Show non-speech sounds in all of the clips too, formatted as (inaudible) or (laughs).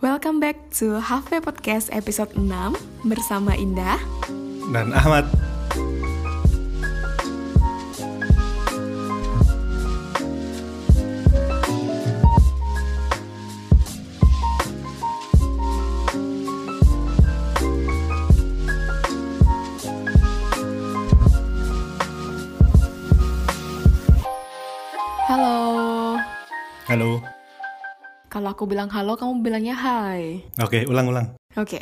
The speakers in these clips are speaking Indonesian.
Welcome back to Halfway Podcast episode 6 bersama Indah. dan Ahmad. Halo. Halo. Kalau aku bilang halo, kamu bilangnya hai. Oke, ulang-ulang. Oke.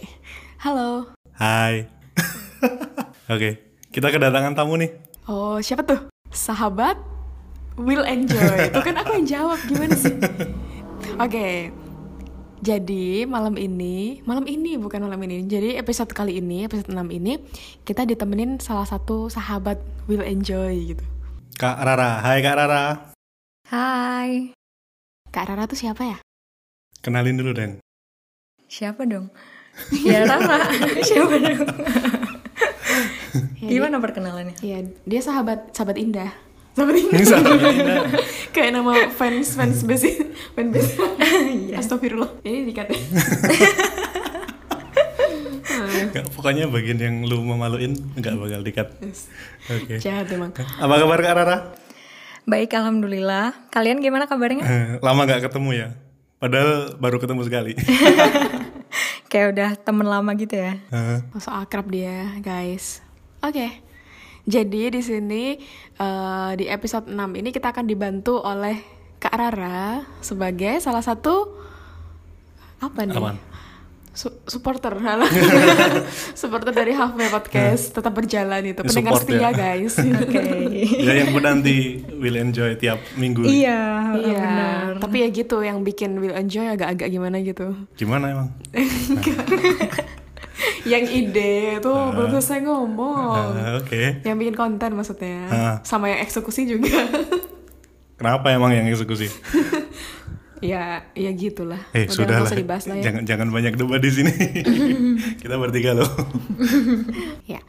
Halo. Hai. (laughs) Oke, kita kedatangan tamu nih. Oh, siapa tuh? Sahabat will enjoy. (laughs) Itu kan aku yang jawab. Gimana sih? Oke. Jadi malam ini, malam ini bukan malam ini. Jadi episode kali ini, episode 6 ini kita ditemenin salah satu sahabat will enjoy gitu. Kak Rara. Hai Kak Rara. Hai, Kak Rara tuh siapa ya? Kenalin dulu, Den. siapa dong? Ya Rara, (laughs) siapa dong? Ya, (laughs) Gimana perkenalannya? Iya, dia sahabat sahabat Indah. Sahabat (laughs) Indah. Sahabat Kayak nama fans fans base fan base. Iya. Astagfirullah. Ini dikat ya. Nggak, pokoknya bagian yang lu memaluin nggak bakal dikat. Oke. Jahat emang. Apa kabar Kak Rara? Baik, alhamdulillah. Kalian gimana kabarnya? Eh, Lama nggak ketemu ya? Padahal baru ketemu sekali. (laughs) Kayak udah temen lama gitu ya? Eh, Masuk akrab dia, guys. Oke. Jadi di sini eh, di episode 6 ini kita akan dibantu oleh Kak Rara sebagai salah satu apa nih? Apaan? Su- supporter (laughs) (laughs) supporter dari Halfway Podcast tetap berjalan itu pendengar Support setia ya. guys (laughs) Oke. ya yang menanti will enjoy tiap minggu. iya, iya benar. tapi ya gitu yang bikin will enjoy agak-agak gimana gitu Gimana emang? yang ide tuh belum selesai ngomong Ah, Oke. yang bikin konten maksudnya Ah. sama yang eksekusi juga Kenapa emang yang eksekusi? Ya ya gitulah. Eh Udah, sudah dibahas lah ya. Jangan jangan banyak debat di sini. (laughs) Kita bertiga loh. (laughs) ya.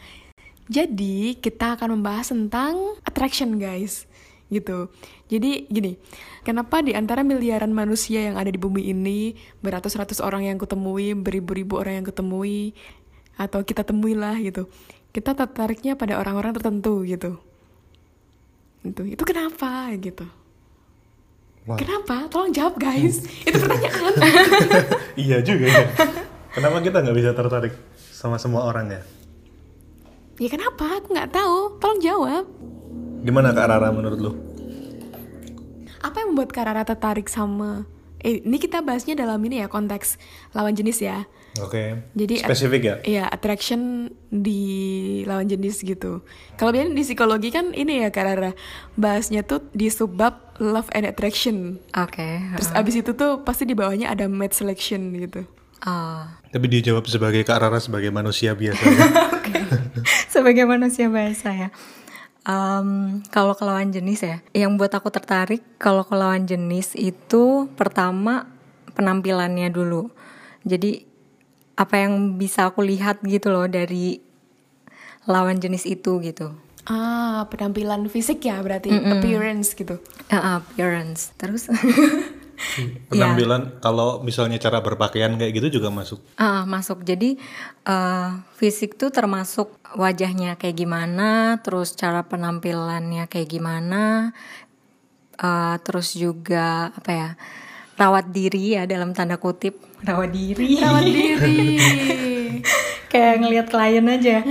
Jadi kita akan membahas tentang attraction guys. Gitu. Jadi gini. Kenapa di antara miliaran manusia yang ada di bumi ini beratus-ratus orang yang kutemui beribu-ribu orang yang kutemui atau kita temui lah gitu. Kita tertariknya pada orang-orang tertentu gitu. Itu itu kenapa gitu Wah. kenapa tolong jawab guys itu pertanyaan (laughs) iya juga ya. Kenapa kita nggak bisa tertarik sama semua orang ya? ya kenapa aku nggak tahu tolong jawab Gimana Kak Rara menurut lu? Apa yang membuat Kak Rara tertarik sama eh ini kita bahasnya dalam ini ya konteks lawan jenis ya. Oke. Jadi Spesifik ya? Iya, attraction di lawan jenis gitu. Kalau biasanya di psikologi kan ini ya Kak Rara, bahasnya tuh di subbab love and attraction. Oke. Terus abis itu tuh pasti di bawahnya ada mate selection gitu. Ah, Tapi dijawab sebagai Kak Rara sebagai manusia biasa. ya. (laughs) sebagai manusia biasa ya. Em, kalau ke lawan jenis ya, yang buat aku tertarik kalau ke lawan jenis itu pertama penampilannya dulu. Jadi apa yang bisa aku lihat gitu loh dari lawan jenis itu gitu. Ah, penampilan fisik ya berarti appearance gitu. Ah, appearance. Terus (laughs) Penampilan kalau misalnya cara berpakaian kayak gitu juga masuk. Ah, masuk. Jadi eh, fisik tuh termasuk wajahnya kayak gimana, terus cara penampilannya kayak gimana, eh, terus juga apa ya rawat diri ya dalam tanda kutip rawat diri. Rawat (laughs) diri. kayak ngelihat klien aja. (laughs)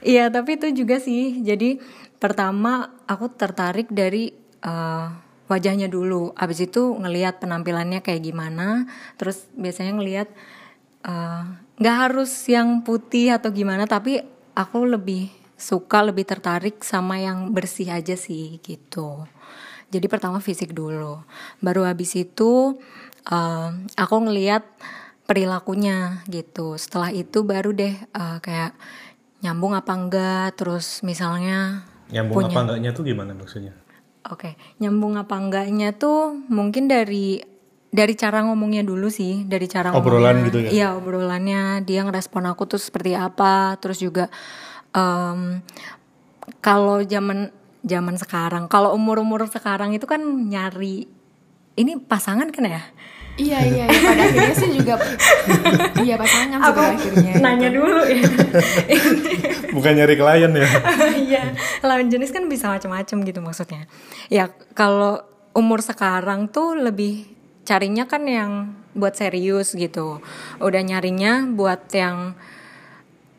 Iya, tapi itu juga sih. Jadi pertama aku tertarik dari eh, wajahnya dulu. Abis itu ngelihat penampilannya kayak gimana. Terus biasanya ngelihat eh, nggak harus yang putih atau gimana, tapi aku lebih suka lebih tertarik sama yang bersih aja sih gitu. Jadi pertama fisik dulu, baru habis itu eh, aku ngelihat perilakunya gitu. Setelah itu baru deh eh, kayak nyambung apa enggak, terus misalnya Nyambung punya- apa enggaknya tuh gimana maksudnya? Oke, nyambung apa enggaknya tuh mungkin dari dari cara ngomongnya dulu sih, dari cara Obrolan ngomongnya. gitu ya? Iya, obrolannya dia ngerespon aku tuh seperti apa, terus juga em, kalau zaman zaman sekarang, kalau umur-umur sekarang itu kan nyari ini pasangan kan ya Iya iya, iya. pada akhirnya sih juga (laughs) iya pasangan sih pada akhirnya. nanya dulu ya (laughs) Bukan nyari klien ya. (laughs) Iya, lawan jenis kan bisa macam-macam gitu maksudnya. Ya kalau umur sekarang tuh lebih carinya kan yang buat serius gitu. Udah nyarinya buat yang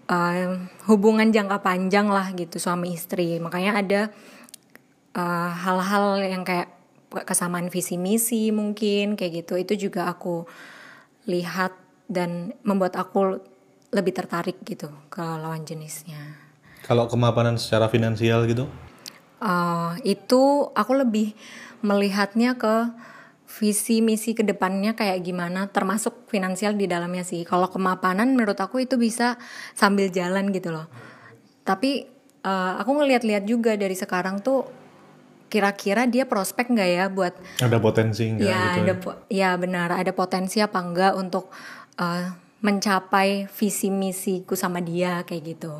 eh, hubungan jangka panjang lah gitu suami istri. Makanya ada eh, hal-hal yang kayak kesamaan visi misi mungkin kayak gitu. Itu juga aku lihat dan membuat aku lebih tertarik gitu ke lawan jenisnya. Kalau kemapanan secara finansial gitu, Eh, itu aku lebih melihatnya ke visi misi ke depannya kayak gimana termasuk finansial di dalamnya sih kalau kemapanan menurut aku itu bisa sambil jalan gitu loh tapi eh, aku ngeliat-liat juga dari sekarang tuh kira-kira dia prospek nggak ya buat ada potensi nggak ya gitu? ada po- ya benar. Ada potensi apa enggak untuk eh, mencapai visi misiku sama dia kayak gitu.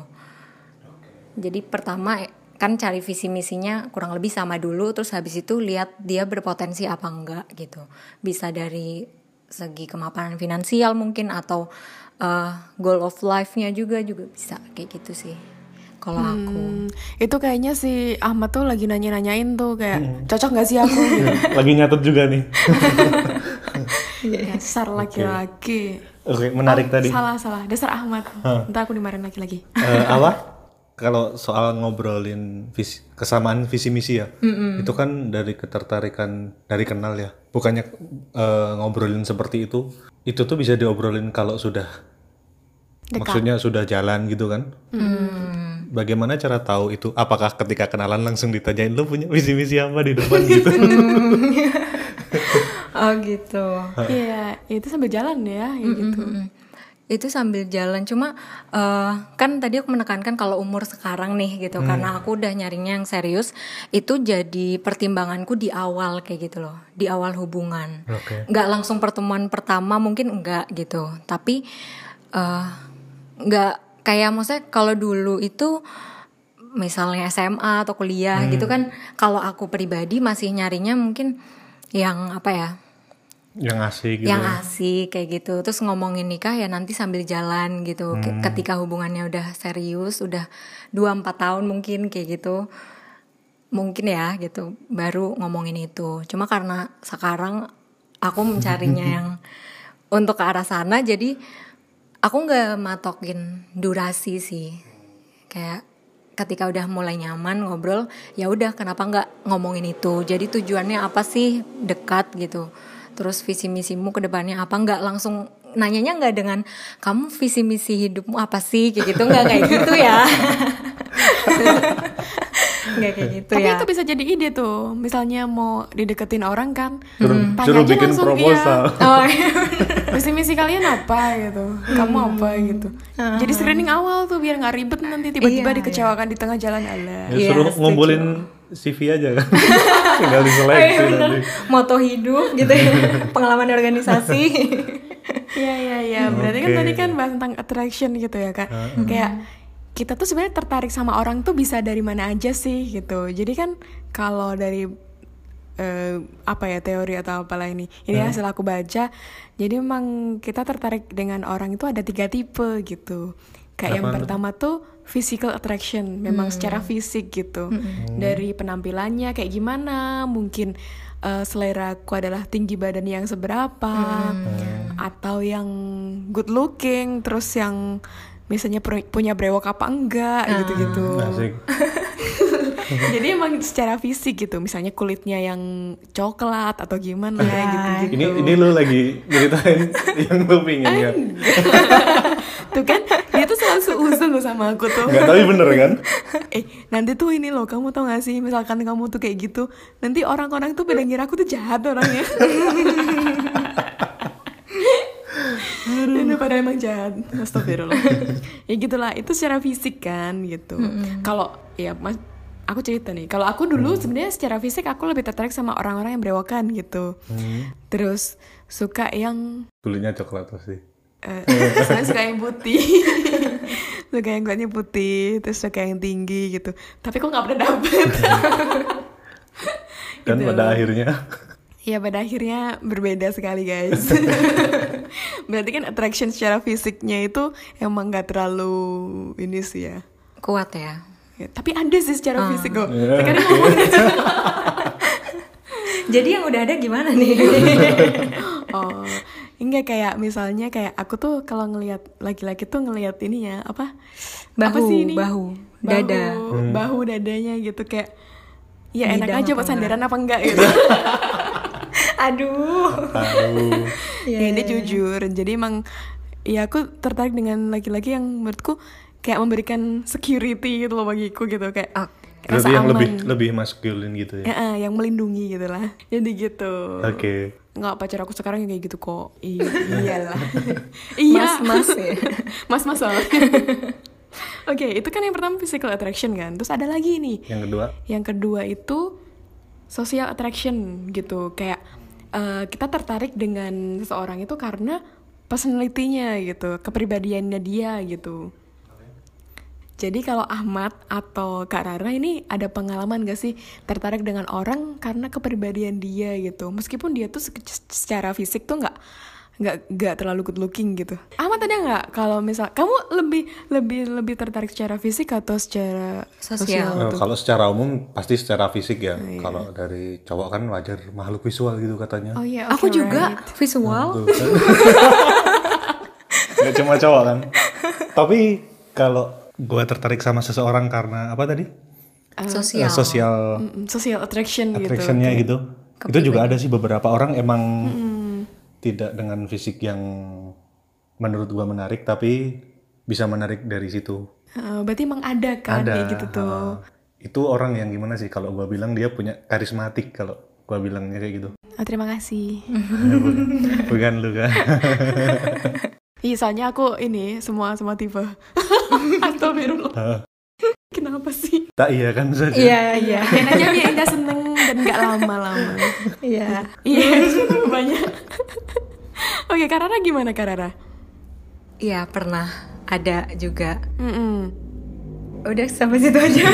Jadi pertama eh, kan cari visi misinya kurang lebih sama dulu terus habis itu lihat dia berpotensi apa enggak gitu. Bisa dari segi kemapanan finansial mungkin atau eh, goal of life-nya juga juga bisa kayak gitu sih kalau aku Hmm, itu kayaknya si Ahmad tuh lagi nanya-nanyain tuh kayak cocok gak sih aku gitu. Lagi nyatet juga nih. Dasar laki-laki. Oke, menarik Oh, tadi. Salah salah, dasar Ahmad. Ntar aku dimarahin lagi-lagi. Eh, apa? (laughs) Kalau soal ngobrolin visi, kesamaan visi misi ya, itu kan dari ketertarikan dari kenal ya. Bukannya eh, ngobrolin seperti itu, itu tuh bisa diobrolin kalau sudah, maksudnya sudah jalan gitu kan? Bagaimana cara tahu itu? Apakah ketika kenalan langsung ditanyain lu punya visi misi apa di depan gitu? (laughs) (laughs) oh gitu Iya, itu sambil jalan ya, kayak gitu. Mm-mm. Itu sambil jalan cuma eh, kan tadi aku menekankan kalau umur sekarang nih gitu karena aku udah nyarinya yang serius itu jadi pertimbanganku di awal kayak gitu loh di awal hubungan Oke. nggak langsung pertemuan pertama mungkin enggak gitu tapi eh, nggak kayak maksudnya kalau dulu itu misalnya SMA atau kuliah gitu kan kalau aku pribadi masih nyarinya mungkin yang apa ya? Yang asik gitu. yang ya. asik kayak gitu. Terus ngomongin nikah ya nanti sambil jalan gitu. Ke- ketika hubungannya udah serius udah 2-4 tahun mungkin kayak gitu. Mungkin ya gitu baru ngomongin itu. Cuma karena sekarang aku mencarinya (laughs) yang untuk ke arah sana jadi aku nggak matokin durasi sih. Kayak ketika udah mulai nyaman ngobrol ya udah kenapa nggak ngomongin itu? Jadi tujuannya apa sih dekat gitu? Terus visi misimu ke depannya apa? Nggak langsung nanyanya nggak dengan kamu visi misi hidupmu apa sih? Kayak gitu nggak kayak gitu ya (laughs) nggak kayak (laughs) gitu Tapi ya itu bisa jadi ide tuh. Misalnya mau dideketin orang kan, Suruh, tanya suruh aja bikin langsung, proposal. iya. (laughs) oh iya. Visi misi kalian apa gitu? Kamu Hmm. apa gitu? Jadi screening awal tuh biar nggak ribet nanti tiba-tiba Iya, dikecewakan di tengah jalan Allah. Ya, Iya, suruh setuju. ngumpulin CV aja kan. (laughs) Tinggal Oh, iya diseleksi nanti. moto hidup gitu ya pengalaman organisasi Iya iya iya. Berarti kan Oke. tadi kan bahas tentang attraction gitu ya kan. Kayak kita tuh sebenarnya tertarik sama orang tuh bisa dari mana aja sih gitu. Jadi kan kalau dari eh, apa ya teori atau apalah ini ini hasil aku baca jadi memang kita tertarik dengan orang itu ada tiga tipe gitu. Kayak yang Apaan tuh? pertama tuh physical attraction memang secara fisik gitu. Dari penampilannya kayak gimana mungkin eh, selera aku adalah tinggi badan yang seberapa atau yang good looking terus yang misalnya pu- punya brewok apa enggak gitu-gitu. Asik. (laughs) jadi emang secara fisik gitu misalnya kulitnya yang coklat atau gimana gitu Ini ini lu lagi ceritain (laughs) yang lu pingin ya. tuh kan dia tuh selalu seuzon sama aku tuh. Enggak tapi bener kan? (laughs) eh nanti tuh ini loh kamu tau gak sih misalkan kamu tuh kayak gitu nanti orang-orang tuh pada ngira aku tuh jahat orangnya ini pada emang jahat. Astagfirullah. (laughs) Ya gitulah itu secara fisik kan gitu. Kalau ya mas aku cerita nih. Kalau aku dulu sebenarnya secara fisik aku lebih tertarik sama orang-orang yang berewokan gitu. Terus suka yang Kulitnya coklat pasti. Eh, (laughs) saya suka yang putih. (laughs) Suka yang kulitnya putih terus suka yang tinggi gitu. Tapi kok nggak pernah dapet? Dan Gitu. pada akhirnya Ya pada akhirnya berbeda sekali guys. (laughs) Berarti kan attraction secara fisiknya itu emang gak terlalu ini sih ya. Kuat ya. Ya, tapi ada sih secara fisik kok. Iya. Sekarang ngomong (laughs) (laughs) Jadi yang udah ada gimana nih? oh, enggak kayak misalnya kayak aku tuh kalau ngelihat laki-laki tuh ngelihat ini ya apa? apa Bahu, sih ini? bahu, dada. bahu dadanya gitu kayak ya enak Bidang aja apa buat sandaran apa enggak gitu. Aduh. Tahu. Iya, (laughs) ya, ini jujur. Jadi emang ya aku tertarik dengan laki-laki yang menurutku kayak memberikan security gitu loh bagiku gitu kayak Oke. rasa yang aman. lebih lebih maskulin gitu ya. Ya, eh, yang melindungi gitu lah. (laughs) Jadi gitu. Oke. Nggak pacar aku sekarang yang kayak gitu kok. I- (laughs) iyalah. iya. Mas-mas ya. Mas-mas soalnya. Oke, itu kan yang pertama physical attraction kan. Terus ada lagi nih. Yang kedua, Yang kedua itu social attraction gitu. Kayak eh, kita tertarik dengan seseorang itu karena personality-nya gitu, kepribadiannya dia gitu. Jadi kalau Ahmad atau Kak Rara ini ada pengalaman gak sih tertarik dengan orang karena kepribadian dia gitu. Meskipun dia tuh se- secara fisik tuh nggak nggak nggak terlalu good looking gitu. Ahmad ada nggak kalau misal kamu lebih lebih lebih tertarik secara fisik atau secara Sosial. eh, tuh? kalau secara umum pasti secara fisik ya. iya. Kalau dari cowok kan wajar makhluk visual gitu katanya. Oh iya, Aku oke, juga right. visual. Kan. (laughs) Nggak cuma cowok kan. Tapi kalau gua tertarik sama seseorang karena apa tadi? Sosial. Eh, sosial Mm, social attraction, attraction-nya gitu. gitu. Itu juga ada sih beberapa orang emang tidak dengan fisik yang menurut gua menarik tapi bisa menarik dari situ. Eh, berarti emang ada kan ada kayak gitu tuh. uh, itu orang yang gimana sih kalau gua bilang dia punya karismatik kalau gua bilangnya kayak gitu. Ah, terima kasih. Bukan lu kan. (laughs) Iya, soalnya aku ini semua semua tipe. (laughs) Astagfirullah. Kenapa sih? tak iya kan saja. Iya, iya. Biar aja biar Indah seneng dan gak lama-lama. Iya. Iya, (laughs) banyak. Oke, Karara gimana Karara? Iya, pernah ada juga. Mm-mm. Udah sampai situ aja. (laughs)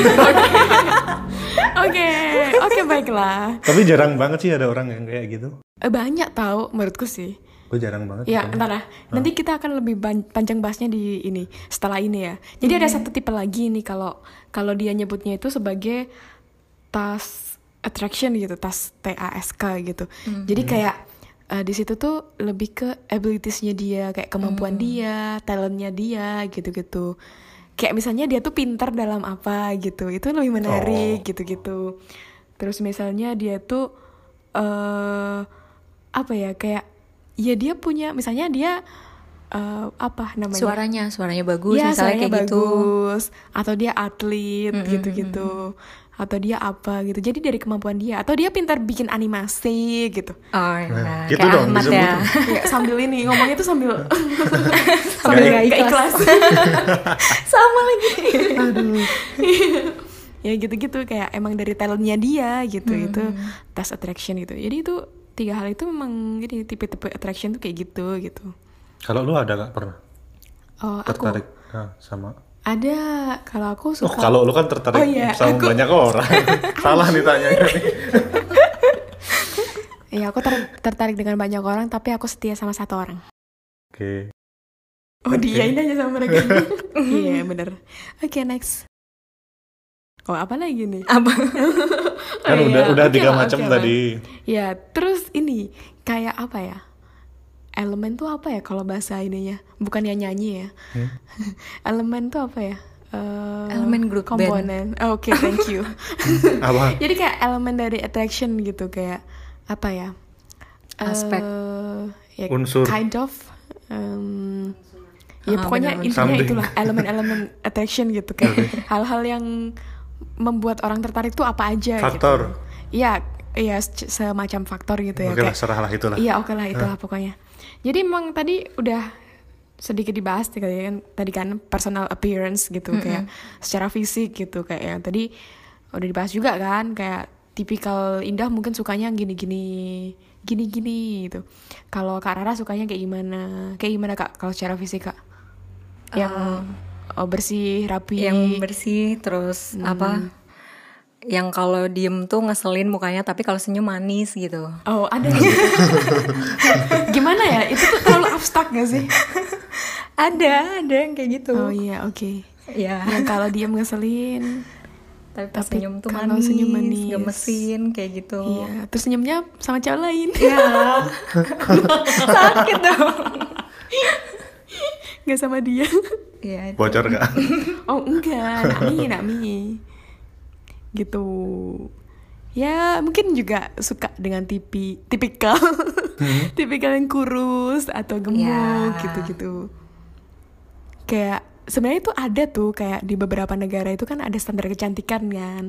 Oke, oke baiklah. Tapi jarang banget sih ada orang yang kayak gitu. Eh, Banyak tahu menurutku sih. Gue jarang banget. Ya, entar lah. Nanti kita akan lebih panjang bahasnya di ini setelah ini ya. Jadi ada satu tipe lagi nih kalau kalau dia nyebutnya itu sebagai task attraction gitu, task T A S K gitu. Jadi kayak eh, di situ tuh lebih ke abilitiesnya dia, kayak kemampuan dia, talentnya dia gitu-gitu. Kayak misalnya dia tuh pintar dalam apa gitu, itu lebih menarik gitu-gitu. Terus misalnya dia tuh eh apa ya kayak ya dia punya misalnya dia eh, apa namanya suaranya, suaranya bagus ya misalnya suaranya kayak gitu. bagus atau dia atlet gitu-gitu atau dia apa gitu. Jadi dari kemampuan dia. Atau dia pintar bikin animasi gitu. Oh, nah, gitu kayak dong, Ahmad ya. (laughs) ya, sambil ini ngomongnya tuh sambil (laughs) Sambil nggak ikhlas. (laughs) sama lagi. Ya gitu-gitu kayak emang dari talentnya dia gitu itu task attraction gitu. Jadi itu tiga hal itu memang gini tipe-tipe attraction tuh kayak gitu gitu. Kalau lu ada gak pernah? Oh aku tertarik nah, sama? Ada kalau aku Oh suka kalau lu kan tertarik Oh, iya, sama aku- banyak orang. (laughs) Salah nih tanyanya nih. ya aku ter- tertarik dengan banyak orang tapi aku setia sama satu orang Oke. oh dia ini aja sama mereka (laughs) iya bener oke next oh apa lagi nih Apa? (laughs) Kan Oh, udah iya. udah Oke tiga macam oke lah. tadi. Ya, terus ini kayak apa ya? Elemen tuh apa ya kalau bahasa ininya? Bukan yang nyanyi ya. Hmm? (laughs) Elemen tuh apa ya? Eh, Elemen band. komponen. Oh, Oke, thank you. (laughs) Apa? (laughs) Jadi kayak elemen dari attraction gitu kayak apa ya? Aspek. Eh, ya, Unsur. Kind of. em, ya Ah, pokoknya benar, intinya Something. itulah elemen-elemen attraction gitu kayak hal-hal yang membuat orang tertarik tuh apa aja Faktor. gitu. Iya, iya se- semacam faktor gitu ya Oke lah, serahlah itulah. Iya oke lah itulah pokoknya. Jadi emang tadi udah sedikit dibahas tadi kan tadi kan personal appearance gitu kayak secara fisik gitu kayak yang tadi udah dibahas juga kan kayak tipikal Indah mungkin sukanya gini-gini gini-gini gitu. Kalau Kak Rara sukanya kayak gimana? Kayak gimana Kak kalau secara fisik Kak? Yang oh, bersih, rapi. yang bersih terus apa yang kalau diem tuh ngeselin mukanya tapi kalau senyum manis gitu. Oh, ada gitu. (laughs) Gimana ya? Itu tuh terlalu abstrak gak sih? (laughs) Ada, ada yang kayak gitu. Oh iya, oke. Iya. Yang kalau diam ngeselin. Tapi pas Tapi senyum tuh kalau manis, senyum manis. gemesin kayak gitu. Iya, terus senyumnya sama cewek lain. Iya. (laughs) Sakit dong. Gak sama dia. Iya. itu. Bocor gak? Oh enggak, Nami, Nami. Gitu. Ya mungkin juga suka dengan tipi, tipikal, (laughs) tipikal yang kurus atau gemuk Ya. gitu-gitu. Kayak sebenarnya itu ada tuh kayak di beberapa negara itu kan ada standar kecantikan kan.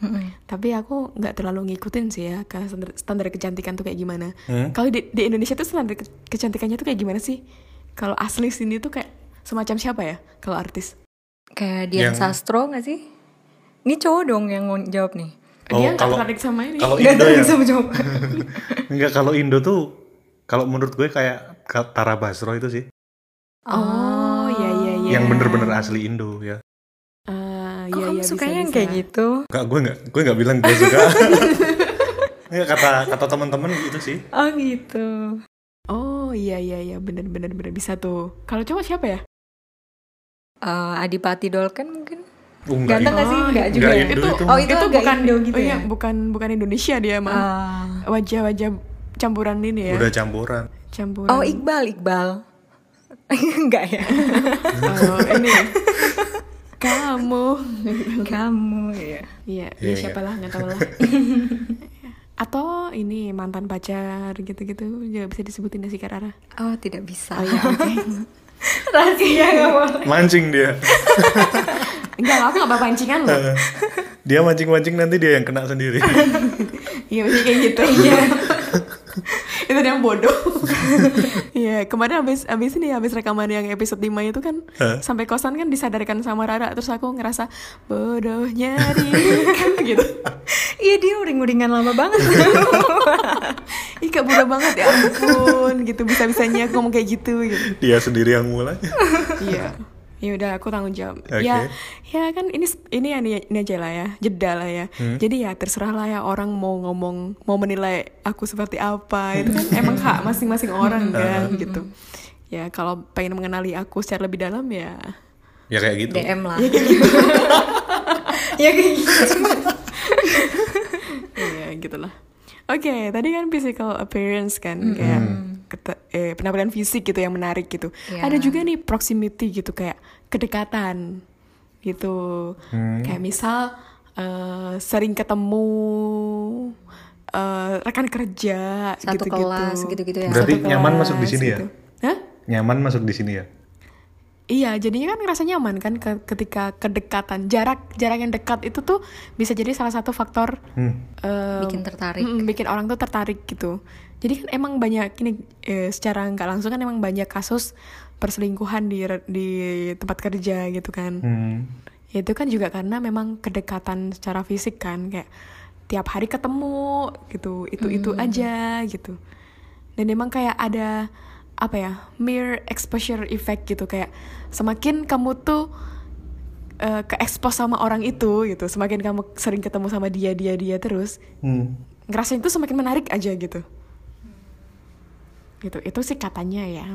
Mm-mm. Tapi aku nggak terlalu ngikutin sih ya ke standar, standar kecantikan tuh kayak gimana. Hmm? Kalau di, di Indonesia tuh standar ke- kecantikannya tuh kayak gimana sih? Kalau asli sini tuh kayak semacam siapa ya? Kalau artis? Kayak Dian Yang- Sastro gak sih? Ini cowok dong yang ngomong- jawab nih. Oh, Dia nggak kalau- tertarik sama ini. Kalau Gak Indo ya? sama cowok. (laughs) Enggak, kalau Indo tuh kalau menurut gue kayak Ka- Tara Basro itu sih. Oh, iya iya iya. Yang bener-bener asli Indo ya. Ah, Kok iya, kamu iya, sukanya bisa, yang bisa. kayak gitu? Enggak, gue enggak gue enggak bilang gue suka. (laughs) Enggak kata kata teman-teman gitu sih. Oh gitu. Oh iya iya iya bener bener bener bisa tuh. Kalau cowok siapa ya? Eh, Adipati Dolken mungkin? Oh, enggak, Ganteng gak sih? Enggak Enggak juga ya? Indo itu. Oh itu, agak bukan Indo gitu oh, iya, ya? bukan bukan Indonesia dia mah. Ah. Wajah-wajah campuran ini ya. Udah campuran. Campuran. Oh Iqbal, Iqbal. (laughs) Enggak ya? Oh, ini. Kamu. Kamu ya. Iya, Iya, ya siapa lah nggak tahu lah. (laughs) Atau ini mantan pacar gitu-gitu juga bisa disebutin sih Kak Rara? Oh tidak bisa. Oh iya, oke. (laughs) Rahasia gak boleh. Mancing dia. Enggak, aku gak bawa pancingan loh. dia mancing-mancing nanti dia yang kena sendiri. (laughs) Iya, masih kayak gitu. Iya. itu dia yang bodoh. Iya, kemarin abis, abis ini abis rekaman yang episode 5 itu kan Hah? sampai kosan kan disadarkan sama Rara terus aku ngerasa bodohnya dia (laughs) kan gitu. Iya dia uring-uringan lama banget. (laughs) Ih kak bodoh banget ya ampun gitu bisa-bisanya aku ngomong kayak gitu gitu. dia sendiri yang mulai. Iya. Ya udah aku tanggung jawab. Oke. Ya, ya kan ini ini ya ini, ini aja lah ya, jeda lah ya. Hmm. Jadi ya terserah lah ya orang mau ngomong, mau menilai aku seperti apa. Itu kan emang hak masing-masing orang (laughs) kan gitu. Ya kalau pengen mengenali aku secara lebih dalam ya. ya kayak gitu. DM lah. Ya kayak gitu. (laughs) ya kayak gitu. (laughs) Iya gitulah. Oke, tadi kan physical appearance kan kayak kete- eh, penampilan fisik gitu yang menarik gitu. Iya. Ada juga nih proximity gitu kayak kedekatan gitu. Hmm. Kayak misal eh, sering ketemu eh, rekan kerja Satu gitu-gitu. kelas gitu-gitu ya. Berarti Satu nyaman kelas masuk di sini ya? gitu. Hah? Nyaman masuk di sini ya. Iya, jadinya kan ngerasa nyaman kan ke- ketika kedekatan. Jarak jarak yang dekat itu tuh bisa jadi salah satu faktor Hmm. eh, Bikin tertarik. mm, bikin orang tuh tertarik gitu. Jadi kan emang banyak ini eh, secara nggak langsung kan emang banyak kasus perselingkuhan di di tempat kerja gitu kan. Hmm. Itu kan juga karena memang kedekatan secara fisik kan kayak tiap hari ketemu gitu, itu-itu aja gitu. Dan emang kayak ada apa ya, mere exposure effect gitu kayak semakin kamu tuh eh, ke expose sama orang itu gitu, semakin kamu sering ketemu sama dia dia dia terus, Hmm. ngerasain itu semakin menarik aja gitu gitu itu sih katanya ya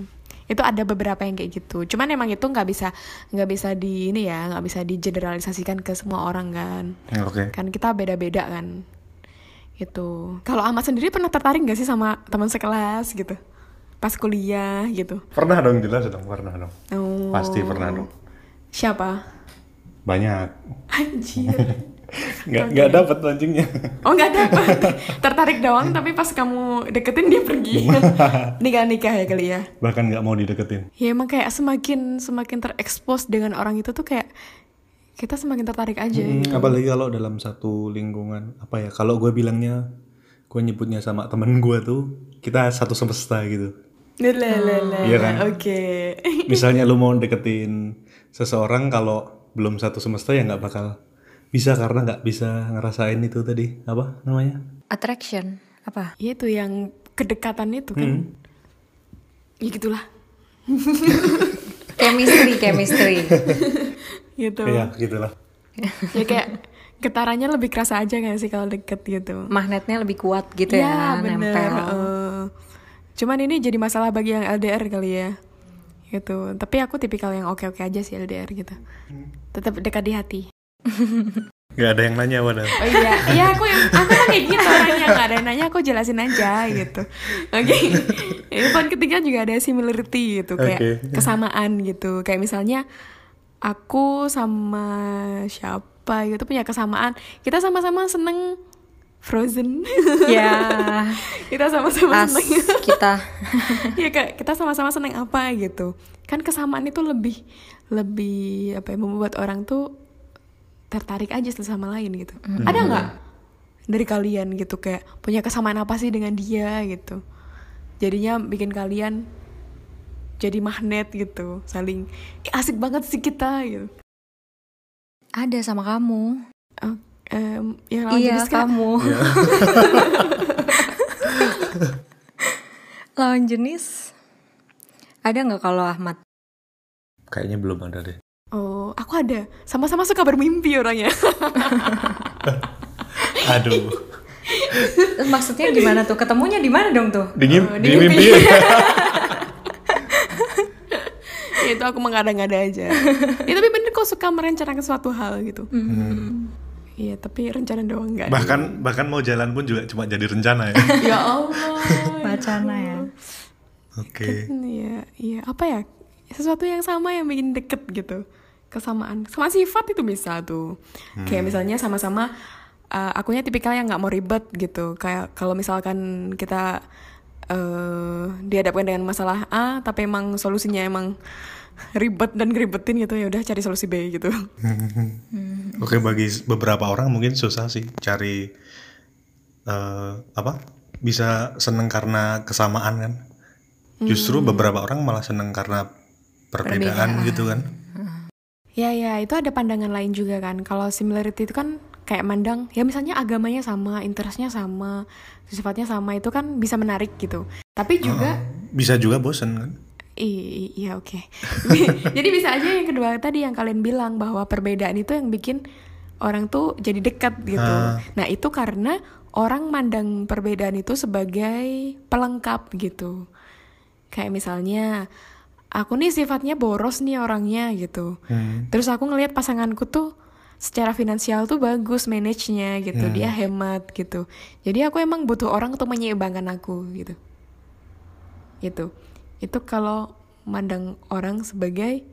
itu ada beberapa yang kayak gitu cuman emang itu nggak bisa nggak bisa di ini ya nggak bisa digeneralisasikan ke semua orang kan Ya, Oke. kan kita beda-beda kan gitu kalau Ahmad sendiri pernah tertarik nggak sih sama teman sekelas gitu pas kuliah gitu Pernah dong jelas dong, pernah dong. oh. Pasti pernah dong. siapa Banyak. anjir (laughs) Nggak nggak dapat mancingnya. Oh nggak dapat tertarik doang tapi pas kamu deketin dia pergi (laughs) nikah nikah ya kali ya Bahkan nggak mau dideketin. ya emang kayak semakin semakin terekspos dengan orang itu tuh kayak kita semakin tertarik aja Hmm, apalagi kalau dalam satu lingkungan apa ya? Kalau gue bilangnya, gue nyebutnya sama temen gue tuh kita satu semesta gitu. Lelelele. Iya kan? Oke. Misalnya lu mau deketin seseorang kalau belum satu semesta ya nggak bakal bisa karena nggak bisa ngerasain itu tadi apa namanya? Attraction apa? Iya itu yang kedekatan itu kan. Hmm. Ya gitulah. (laughs) Chemistry, chemistry. (laughs) Gitu. Iya gitulah. ya kayak getarannya lebih kerasa aja gak sih kalau deket gitu Magnetnya lebih kuat gitu ya, bener. nempel. eh. cuman ini jadi masalah bagi yang LDR kali ya gitu tapi aku tipikal yang oke oke aja sih LDR gitu tetap dekat di hati Gak ada yang nanya padahal. oh iya iya aku yang aku tuh kayak gitu orangnya. Nggak ada yang nanya aku jelasin aja gitu. Oke. Ini poin ketiga juga ada similarity gitu. Kayak Oke. kesamaan gitu. Kayak misalnya aku sama siapa gitu punya kesamaan. Kita sama-sama seneng Frozen. Ya, (laughs) kita sama-sama as seneng. kita. (laughs) Ya kayak kita sama-sama seneng apa gitu. Kan kesamaan itu lebih lebih apa ya membuat orang tuh tertarik aja satu sama lain gitu ada nggak dari kalian gitu kayak punya kesamaan apa sih dengan dia gitu jadinya bikin kalian jadi magnet gitu saling "Ih, asik banget sih kita gitu ada sama kamu. Oh, em, yang lawan iya, jenis kamu. (laughs) Lawan jenis ada nggak kalau Ahmad? Kayaknya belum ada deh. Oh aku ada sama-sama suka bermimpi orangnya (laughs) Aduh. Maksudnya gimana tuh? Ketemunya di mana dong tuh? Di, Oh, di di mimpi. mimpi. Ya, (laughs) itu aku mengada-ngada aja ya tapi bener kok suka merencanakan suatu hal gitu Iya tapi rencana doang enggak bahkan bahkan mau jalan pun juga cuma jadi rencana ya. (laughs) Ya Allah Wacana ya. Oke. Iya iya apa ya sesuatu yang sama yang bikin deket gitu kesamaan. Sama sifat itu bisa tuh. Kayak misalnya sama-sama uh, akunya tipikal yang nggak mau ribet gitu. Kayak kalau misalkan kita eh dihadapkan dengan masalah A tapi emang solusinya emang (laughs) ribet dan ngeribetin gitu ya udah cari solusi B gitu. (laughs) Oke bagi beberapa orang mungkin susah sih cari eh, apa bisa seneng karena kesamaan kan. Justru beberapa orang malah seneng karena perbedaan, gitu kan. Ya ya itu ada pandangan lain juga kan. Kalau similarity itu kan kayak mandang ya misalnya agamanya sama, interestnya sama, sifatnya sama itu kan bisa menarik gitu. Tapi juga Bisa juga bosen kan. iya oke. (laughs) jadi bisa aja yang kedua tadi yang kalian bilang bahwa perbedaan itu yang bikin orang tuh jadi dekat gitu. Ah. Nah itu karena orang mandang perbedaan itu sebagai pelengkap gitu. Kayak misalnya aku nih sifatnya boros nih orangnya gitu. Hmm. Terus aku ngelihat pasanganku tuh secara finansial tuh bagus manage-nya gitu. Dia hemat gitu. Jadi aku emang butuh orang untuk menyeimbangkan aku gitu. Gitu. Itu kalau mandang orang sebagai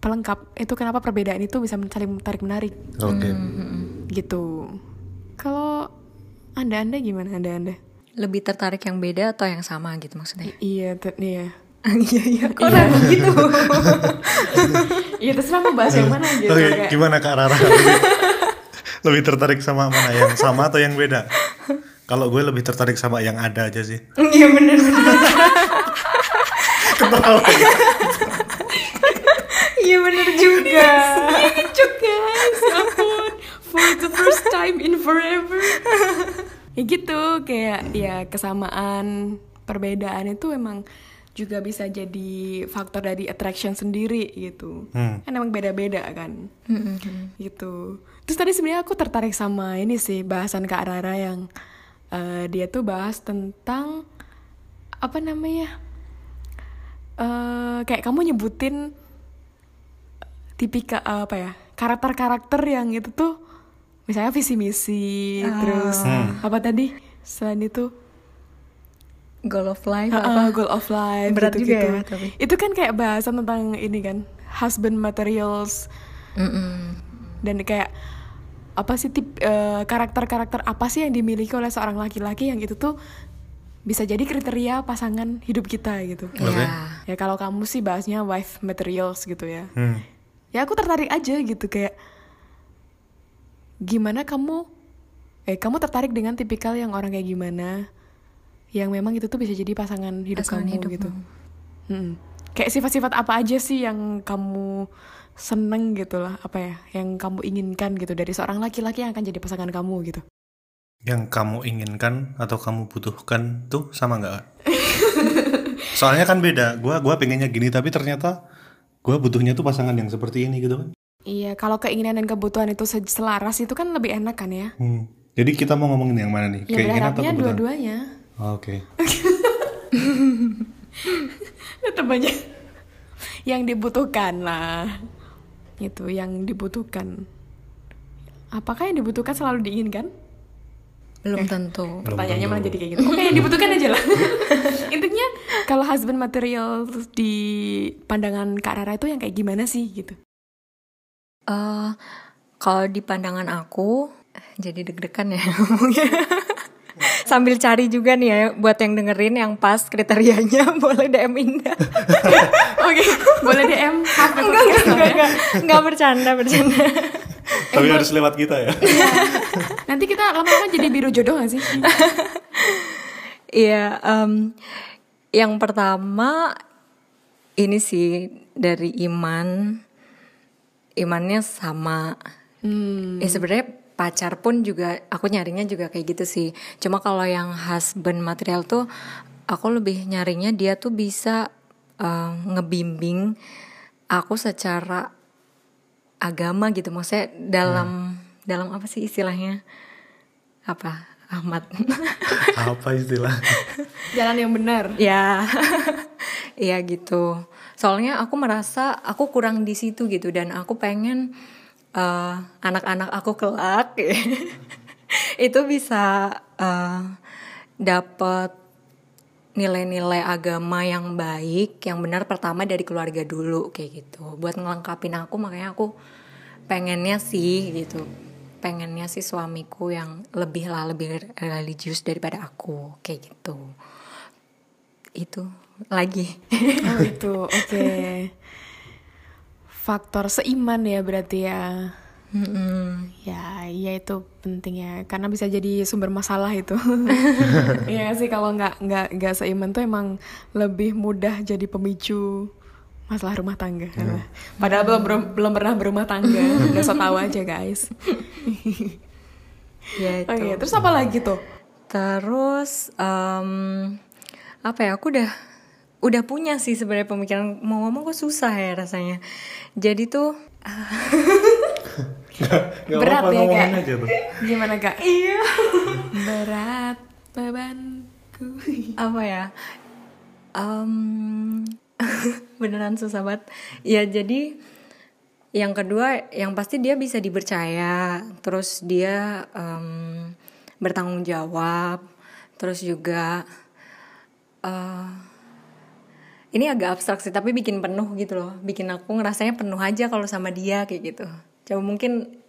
pelengkap. Itu kenapa perbedaan itu bisa saling tarik menarik Oke. gitu. Kalau Anda-anda gimana Anda-anda? Lebih tertarik yang beda atau yang sama gitu maksudnya? Iya, te- iya. (laughs) Iya iya. Kok ragu gitu? (laughs) Iya, terserah mau bahas yang mana gitu. Oke, kayak- gimana Kak Rara? (laughs) Lebih, lebih tertarik sama mana? Yang sama atau yang beda? Kalau gue lebih tertarik sama yang ada aja sih. Iya bener bener. Ketawa. Iya bener juga. Cuk guys, ya ampun. For the first time in forever. ya gitu, kayak ya kesamaan, perbedaan itu emang juga bisa jadi faktor dari attraction sendiri gitu. Hmm. Kan emang beda-beda kan. gitu. Terus tadi sebenarnya aku tertarik sama ini sih bahasan Kak Rara yang eh, dia tuh bahas tentang apa namanya? eh kayak kamu nyebutin tipika apa ya karakter-karakter yang itu tuh misalnya visi misi terus apa tadi selain itu Goal of life uh, apa? goal of life Berat gitu, juga ya, tapi. itu kan kayak bahasan tentang ini kan husband materials Mm-mm. dan kayak apa sih tip eh, karakter-karakter apa sih yang dimiliki oleh seorang laki-laki yang itu tuh bisa jadi kriteria pasangan hidup kita gitu. Iya. ya kalau kamu sih bahasnya wife materials gitu ya Hmm. ya aku tertarik aja gitu kayak gimana kamu eh kamu tertarik dengan tipikal yang orang kayak gimana yang memang itu tuh bisa jadi pasangan hidup Pasangan kamu hidupmu. gitu Mm-mm. kayak sifat-sifat apa aja sih yang kamu seneng gitu lah apa ya yang kamu inginkan gitu dari seorang laki-laki yang akan jadi pasangan kamu gitu Yang kamu inginkan atau kamu butuhkan tuh sama nggak? (laughs) Soalnya kan beda. Gua gua pengennya gini tapi ternyata gua butuhnya tuh pasangan yang seperti ini gitu kan. Iya, kalau keinginan dan kebutuhan itu se- selaras itu kan lebih enak kan ya? Hmm. Jadi kita mau ngomongin yang mana nih? Ya Keinginan atau kebutuhan? dua-duanya. Oh, Oke. (laughs) Tetap aja yang dibutuhkan lah. Itu yang dibutuhkan. Apakah yang dibutuhkan selalu diinginkan? belum tentu Pertanyaannya malah jadi kayak gitu. Oke, yang dibutuhkan aja lah. (laughs) Intinya kalau husband material di pandangan Kak Rara itu yang kayak gimana sih gitu? Eh, kalau di pandangan aku jadi deg-degan ya ngomongnya. (laughs) Sambil cari juga nih ya buat yang dengerin yang pas kriterianya (laughs) boleh DM Indah. (laughs) Oke, boleh DM enggak, enggak, enggak, enggak, enggak bercanda, bercanda. (laughs) Tapi harus lewat kita ya. Nanti kita lama-lama jadi biru jodoh gak sih? Iya, em, yang pertama ini sih dari iman, imannya sama. Hmm. Ya sebenarnya pacar pun juga aku nyarinya juga kayak gitu sih. Cuma kalau yang husband material tuh aku lebih nyarinya dia tuh bisa eh, ngebimbing aku secara agama gitu. Maksudnya dalam dalam apa sih istilahnya? Apa? Ahmad. (laughs) Apa istilah? Jalan yang benar. ya (laughs) iya gitu soalnya aku merasa aku kurang di situ gitu dan aku pengen eh, anak-anak aku kelak (laughs) itu bisa eh, dapet nilai-nilai agama yang baik yang benar pertama dari keluarga dulu kayak gitu. Buat ngelengkapin aku makanya aku pengennya sih gitu. Pengennya sih suamiku yang lebih lah lebih religius daripada aku kayak gitu. Itu lagi. Oh itu, oke. (laughs) Faktor seiman ya berarti ya. Ya, iya itu penting ya, karena bisa jadi sumber masalah itu. (laughs) Iya sih kalau nggak nggak nggak seiman tuh emang lebih mudah jadi pemicu masalah rumah tangga. Padahal belum belum belum pernah berumah tangga, (laughs) udah so tahu aja guys. (laughs) ya itu Oh iya, terus apa lagi tuh? terus em, apa ya aku udah udah punya sih sebenarnya pemikiran mau ngomong kok susah ya rasanya jadi tuh (laughs) Gak Berat apa-apa, ya, Kak? aja tuh. Gimana kak? Iya. (laughs) Berat bebanku. apa ya Em, (laughs) beneran susah banget ya jadi yang kedua yang pasti dia bisa dipercaya terus dia em, bertanggung jawab terus juga eh, ini agak abstrak sih tapi bikin penuh gitu loh bikin aku ngerasanya penuh aja kalau sama dia kayak gitu coba mungkin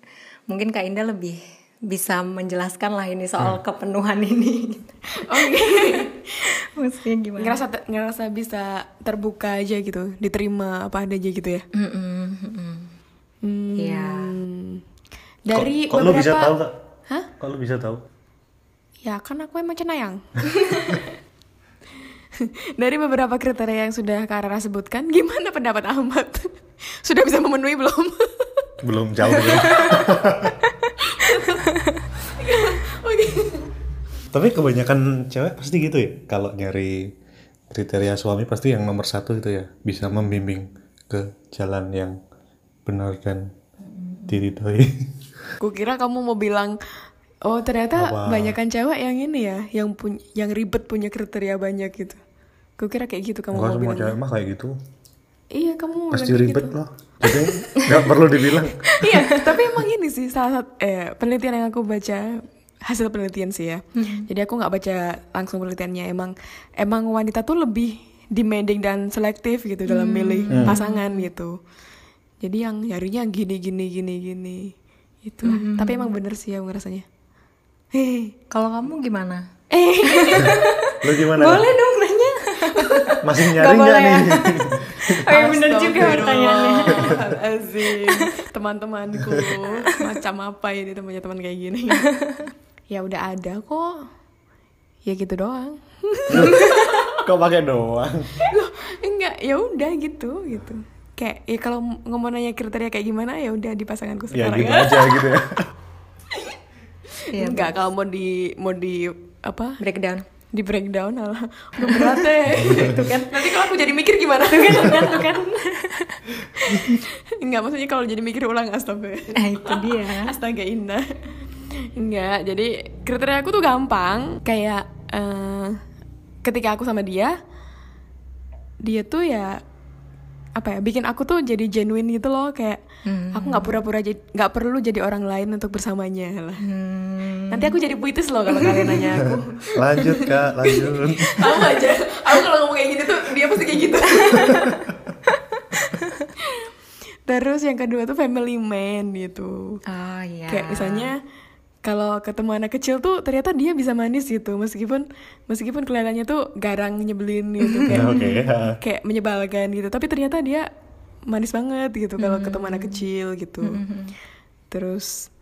mungkin kak Indah lebih bisa menjelaskan lah ini soal kepenuhan ini (laughs) Oke. (laughs) maksudnya gimana ngerasa ngerasa bisa terbuka aja gitu, diterima apa ada aja gitu ya. Mm-mm, mm-mm. Hmm. Iya. Dari kok, kok lu beberapa bisa tahu kak? Hah? Kok lu bisa tahu? Ya kan aku emang cenayang. (laughs) (laughs) Dari beberapa kriteria yang sudah Kak Rara sebutkan, gimana pendapat Ahmad? (laughs) sudah bisa memenuhi belum? (laughs) Belum jauh. belum. Oke. Tapi kebanyakan cewek pasti gitu ya. Kalau nyari kriteria suami pasti yang nomor satu itu ya bisa membimbing ke jalan yang benar dan diridhoi. Kukira kamu mau bilang Oh ternyata Apa? banyakan cewek yang ini ya, yang punya, yang ribet punya kriteria banyak gitu. Kukira kayak gitu kamu Enggak mau semua cewek mah kayak gitu. Iya kamu Pasti ribet gitu. loh. Jadi nggak perlu dibilang. (laughs) iya, tapi emang ini sih salah satu eh, penelitian yang aku baca hasil penelitian sih ya. Jadi aku nggak baca langsung penelitiannya. Emang emang wanita tuh lebih demanding dan selektif gitu dalam milih pasangan gitu. Jadi yang nyarinya gini gini gini gini itu. Tapi emang bener sih aku ngerasanya. Hehe. Kalau kamu gimana? Eh, (laughs) Lu gimana? Boleh dong. (laughs) Masih nyari Nggak boleh ya? nih? (laughs) Oh iya bener juga pertanyaannya. (laughs) Astagfirullahaladzim. Teman-temanku macam apa ini temannya teman kayak gini? ya udah ada kok. Ya gitu doang. Kok pakai doang? Loh, enggak, ya udah gitu gitu. Kayak ya kalau ngomong nanya kriteria kayak gimana ya udah di pasanganku Ya sekarang gitu ya. aja gitu ya. Enggak kalau mau di mau di apa? Breakdown. Di breakdown alah udah berat deh. (laughs) Itu kan. Nanti kalau aku jadi mikir gimana? (laughs) Tuh kan. Tuh kan. (laughs) Enggak maksudnya kalau jadi mikir ulang astaga. Eh, itu dia. astaga indah. Enggak jadi kriteria aku tuh gampang. Kayak eh, ketika aku sama dia dia tuh ya apa ya bikin aku tuh jadi genuine gitu loh kayak aku nggak pura-pura jadi nggak perlu jadi orang lain untuk bersamanya lah. Nanti aku jadi puitis loh kalau kalian nanya aku. (laughs) Lanjut kak, lanjut. (laughs) tahu aja. Aku kalau ngomong kayak gini tuh dia pasti kayak gitu. (laughs) Terus yang kedua tuh family man gitu. Oh iya. kayak misalnya kalau ketemu anak kecil tuh ternyata dia bisa manis gitu. Meskipun meskipun kelihatannya tuh garang nyebelin gitu (laughs) kayak ha. kayak menyebalkan gitu. Tapi ternyata dia manis banget gitu kalau ketemu anak kecil gitu. Terus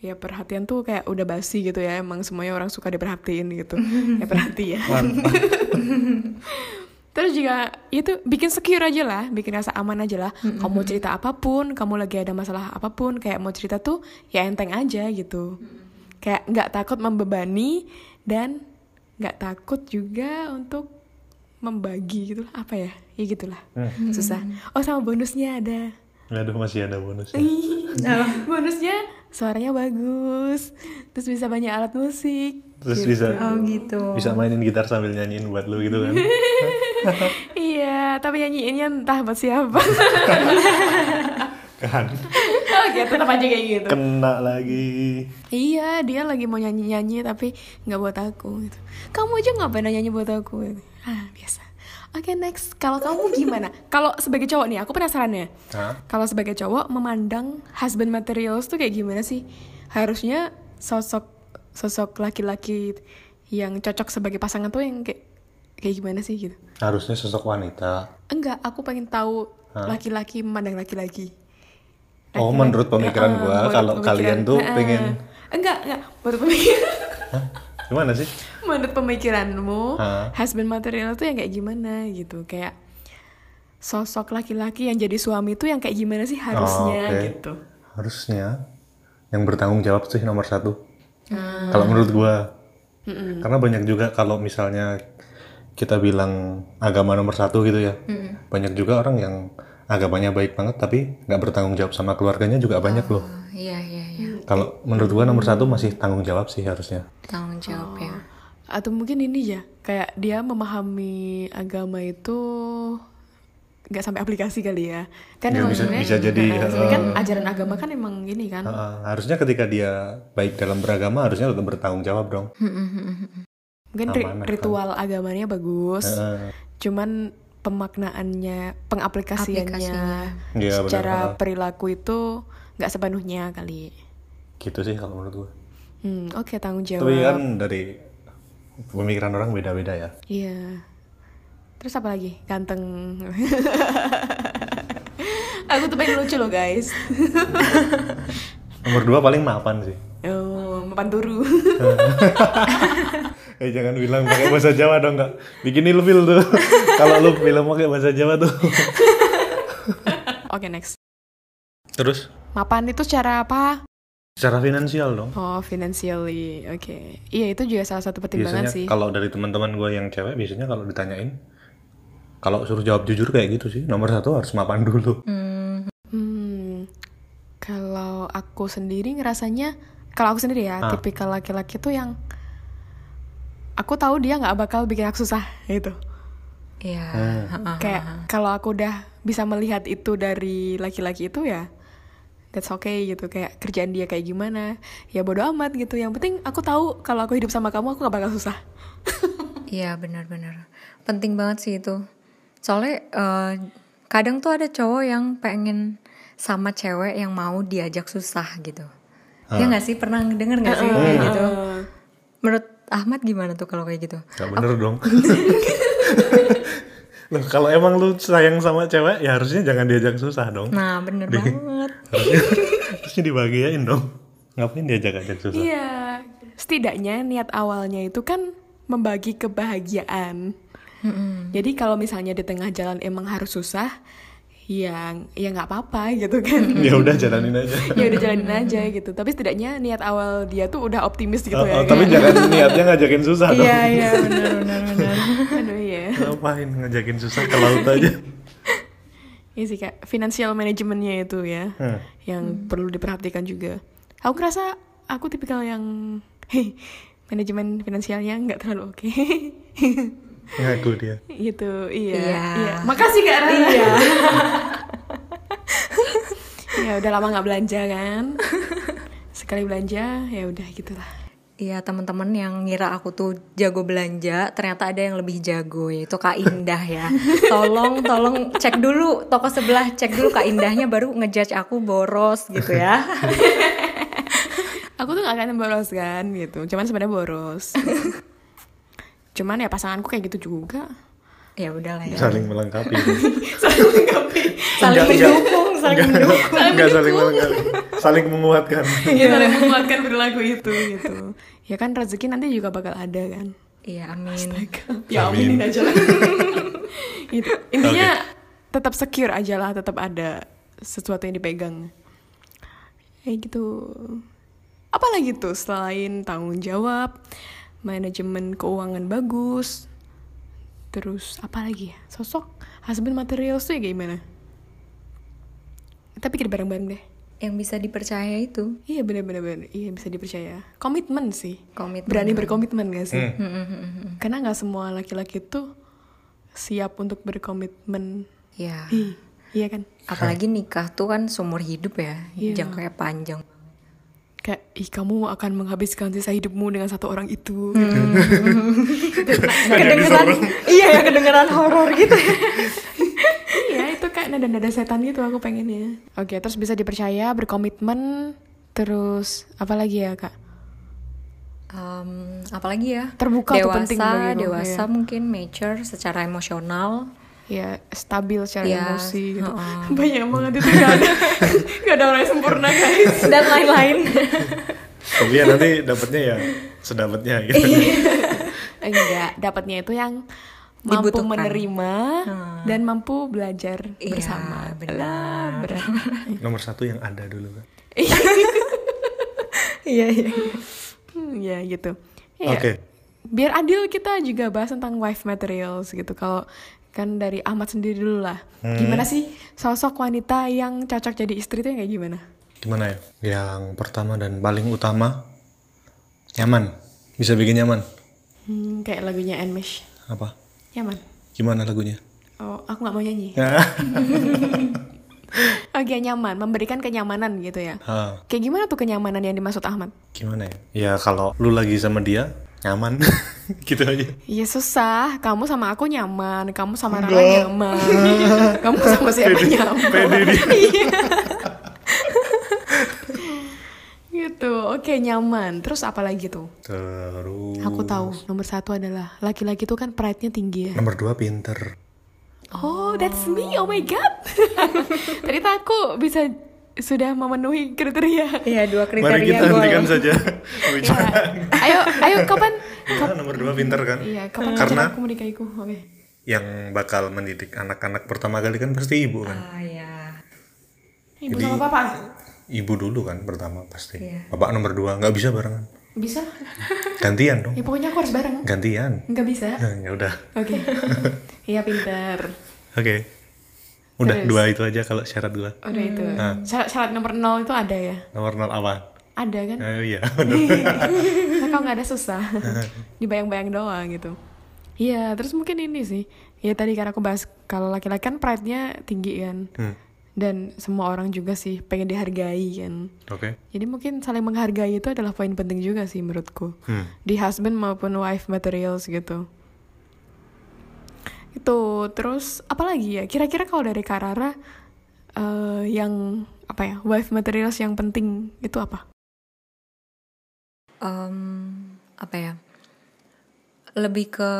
ya perhatian tuh kayak udah basi gitu ya. Emang semuanya orang suka diperhatiin gitu. (laughs) Ya perhatian. (laughs) Terus juga itu bikin secure aja lah, bikin rasa aman aja lah. Kamu mau cerita apa pun, kamu lagi ada masalah apa pun, kayak mau cerita tuh ya enteng aja gitu. Kayak nggak takut membebani dan nggak takut juga untuk membagi gitu lah. Apa ya? Ya gitulah. Susah. Oh sama bonusnya ada. Aduh masih ada bonusnya. bonusnya suaranya bagus, terus bisa banyak alat musik. Terus bisa Oh gitu. bisa mainin gitar sambil nyanyiin buat lu gitu kan. (laughs) iya, tapi nyanyiinnya entah buat siapa. kan. Oke, tetap aja kayak gitu. Kena lagi. Iya, dia lagi mau nyanyi-nyanyi tapi nggak buat aku gitu. Kamu aja nggak pernah nyanyi buat aku. Gitu. Ah, biasa. Oke, next. Kalau kamu gimana? Kalau sebagai cowok nih, aku penasaran ya. Hah? Kalau sebagai cowok memandang husband materials tuh kayak gimana sih? Harusnya sosok sosok laki-laki yang cocok sebagai pasangan tuh yang kayak kayak gimana sih gitu? Harusnya sosok wanita. Enggak, aku pengen tahu laki-laki memandang laki-laki. Oh, menurut pemikiran Eh, gua, kalau kalian tuh Eh, eh. pengen- enggak, enggak, menurut pemikiran. Hah? Gimana sih? menurut pemikiranmu husband material tuh yang kayak gimana gitu kayak sosok laki-laki yang jadi suami tuh yang kayak gimana sih harusnya Oh, oke. gitu Harusnya yang bertanggung jawab sih nomor satu. Hmm. Kalau menurut gua. Karena banyak juga kalau misalnya kita bilang agama nomor satu gitu ya. Banyak juga orang yang agamanya baik banget tapi nggak bertanggung jawab sama keluarganya juga banyak loh. Oh, iya iya iya. Kalau menurut gua nomor satu masih tanggung jawab sih harusnya. Tanggung jawab ya. atau mungkin ini ya kayak dia memahami agama itu nggak sampai aplikasi kali ya kan Ya, emang bisa- bisa jadi, Nah, sebenarnya kan uh, ajaran agama kan emang gini kan Heeh, harusnya ketika dia baik dalam beragama harusnya tetap bertanggung jawab dong. Mungkin ri- kan. ritual agamanya bagus Heeh. cuman pemaknaannya pengaplikasiannya benar. secara Heeh. perilaku itu nggak sepenuhnya kali Gitu sih kalau menurut gua. hmm, oke tanggung jawab Tapi kan dari pemikiran orang beda-beda ya. iya terus apa lagi ganteng (laughs) aku tuh pengen lucu loh guys Nomor dua paling mapan sih. oh mapan turu (laughs) Eh jangan bilang pakai bahasa Jawa dong nggak. Bikin ilfil tuh. (laughs) Kalau lu bilang pakai bahasa Jawa tuh. (laughs) oke next Terus mapan itu secara apa secara finansial dong. oh financially oke iya itu juga salah satu pertimbangan Biasanya sih kalau dari teman-teman gue yang cewek biasanya kalau ditanyain kalau suruh jawab jujur kayak gitu sih. Nomor satu harus mapan dulu. Hmm, kalau aku sendiri ngerasanya, kalau aku sendiri ya, Ah. tipikal laki-laki tuh yang aku tahu dia nggak bakal bikin aku susah gitu. Iya. Hmm. heeh. Kayak kalau aku udah bisa melihat itu dari laki-laki itu ya, that's okay gitu. Kayak kerjaan dia kayak gimana, ya bodo amat gitu. Yang penting aku tahu kalau aku hidup sama kamu aku gak bakal susah. (laughs) Iya benar-benar penting banget sih itu. Soalnya eh, kadang tuh ada cowok yang pengen sama cewek yang mau diajak susah gitu. Ya nggak sih pernah denger nggak sih kayak gitu? Menurut Ahmad gimana tuh kalau kayak gitu? Gak bener dong. (laughs) Loh, kalau emang lu sayang sama cewek ya harusnya jangan diajak susah dong. Nah bener banget. (laughs) harusnya, harusnya dibahagiain dong. Ngapain diajak ajak susah? Iya, setidaknya niat awalnya itu kan membagi kebahagiaan. Jadi kalau misalnya di tengah jalan emang harus susah, ya ya nggak apa-apa gitu kan. (laughs) Ya udah jalanin aja. (laughs) Ya udah jalanin aja gitu. Tapi setidaknya niat awal dia tuh udah optimis gitu Oh, ya. oh, tapi kayak, jangan niatnya ngajakin susah dong. Iya iya benar benar benar. (laughs) aduh iya. Ngapain ngajakin susah ke laut aja? Iya sih kak, financial manajemennya itu ya, Hmm. yang perlu diperhatikan juga. Aku ngerasa aku tipikal yang, hei, manajemen finansialnya nggak terlalu oke. Ngaku dia gitu, iya. Iya. iya. Makasih kak Rara. Iya. (laughs) ya udah lama nggak belanja kan. Sekali belanja, ya udah gitulah. Iya teman-teman yang ngira aku tuh jago belanja, ternyata ada yang lebih jago yaitu Kak Indah ya. Tolong tolong cek dulu toko sebelah, cek dulu Kak Indahnya baru ngejudge aku boros gitu ya. (laughs) Aku tuh gak akan boros kan gitu, cuman sebenarnya boros. Cuman ya pasanganku kayak gitu juga. ya udahlah ya. saling melengkapi (laughs) Saling melengkapi. Saling mendukung, saling mendukung. Enggak saling melengkapi saling menguatkan ya saling menguatkan (laughs) perilaku itu gitu ya kan rezeki nanti juga bakal ada kan Iya amin. ya Amin. aminin aja lah (laughs) gitu. intinya tetap secure aja lah tetap ada sesuatu yang dipegang kayak gitu apalagi tuh selain tanggung jawab manajemen keuangan bagus terus apa lagi ya sosok husband material tuh ya kayak gimana kita pikir bareng-bareng deh Yang bisa dipercaya itu. Iya bener-bener bener. Iya bisa dipercaya. Komitmen sih. Komitmen. Berani berkomitmen gak sih? Hmm. Karena nggak semua laki-laki tuh siap untuk berkomitmen. Ya. Ih, iya kan? Apalagi nikah tuh kan seumur hidup ya, Iya. jangkanya panjang. Kayak, ih kamu akan menghabiskan sisa hidupmu dengan satu orang itu. (laughs) kedengeran, iya ya kedengeran horor gitu. (laughs) iya itu kayak nada-nada setan gitu aku pengennya. Oke terus bisa dipercaya, berkomitmen, terus apa lagi ya kak? Em, apalagi ya? Terbuka tuh dewasa, penting bagiku, dewasa iya. mungkin mature secara emosional. Ya stabil secara Iya, emosi gitu. heeh. (laughs) Banyak banget itu gak ada, (laughs) gak ada orang yang sempurna guys. (laughs) dan lain-lain. tapi ya nanti dapatnya ya sedapatnya gitu Enggak, dapatnya itu yang mampu Dibutuhkan. menerima Hmm. dan mampu belajar Iya, bersama. benar. Berat. nomor satu yang ada dulu kan Iya iya. Hmm, ya gitu. Ya, oke Biar adil kita juga bahas tentang wife materials gitu. Kalau kan dari Ahmad sendiri dulu lah. Gimana sih sosok wanita yang cocok jadi istri itu yang kayak gimana? gimana ya yang pertama dan paling utama nyaman bisa bikin nyaman Hmm, kayak lagunya Enmesh. apa Nyaman. gimana lagunya Oh, aku nggak mau nyanyi. ya (laughs) Oke, nyaman, memberikan kenyamanan gitu ya. Ha, Kayak gimana tuh kenyamanan yang dimaksud Ahmad? gimana ya ya kalau lu lagi sama dia nyaman (laughs) gitu aja Iya susah, kamu sama aku nyaman, kamu sama Rara nyaman, (laughs) kamu sama siapa nyaman? pede dia (laughs) Iya. gitu, oke nyaman. Terus apa lagi tuh? terus Aku tahu nomor satu adalah laki-laki tuh kan pride-nya tinggi ya. nomor dua pinter Oh, that's me. Oh my god. Ternyata aku bisa sudah memenuhi kriteria. Iya dua kriteria mari kita gua. hentikan saja (laughs) Ya. Ayo, ayo kapan? Iya, nomor dua pinter kan Iya, kapan Karena- aku menikahiku? Oke. yang bakal mendidik anak-anak pertama kali kan pasti ibu kan Ah ya. Ibu Jadi- sama bapak? ibu dulu kan pertama pasti Iya. bapak nomor dua nggak bisa barengan Bisa? gantian dong Ya pokoknya aku harus bareng. gantian Nggak bisa? Nah, ya udah Oke. (laughs) Iya pinter. oke udah Terus? dua itu aja kalau syarat gua Udah itu. Syarat, syarat nomor nol itu ada ya? nomor nol apa Ada kan? oh iya. (laughs) Nah, kalau nggak ada susah. (laughs) Dibayang-bayang doang gitu. Iya, terus mungkin ini sih. Ya tadi kan aku bahas kalau laki-laki kan pride-nya tinggi kan. Hmm, Dan semua orang juga sih pengen dihargai kan. oke Jadi mungkin saling menghargai itu adalah poin penting juga sih menurutku. Hmm, Di husband maupun wife materials gitu. Itu terus apa lagi ya? Kira-kira kalau dari Karara eh, yang apa ya? Wife materials yang penting itu apa? Em, apa ya? Lebih ke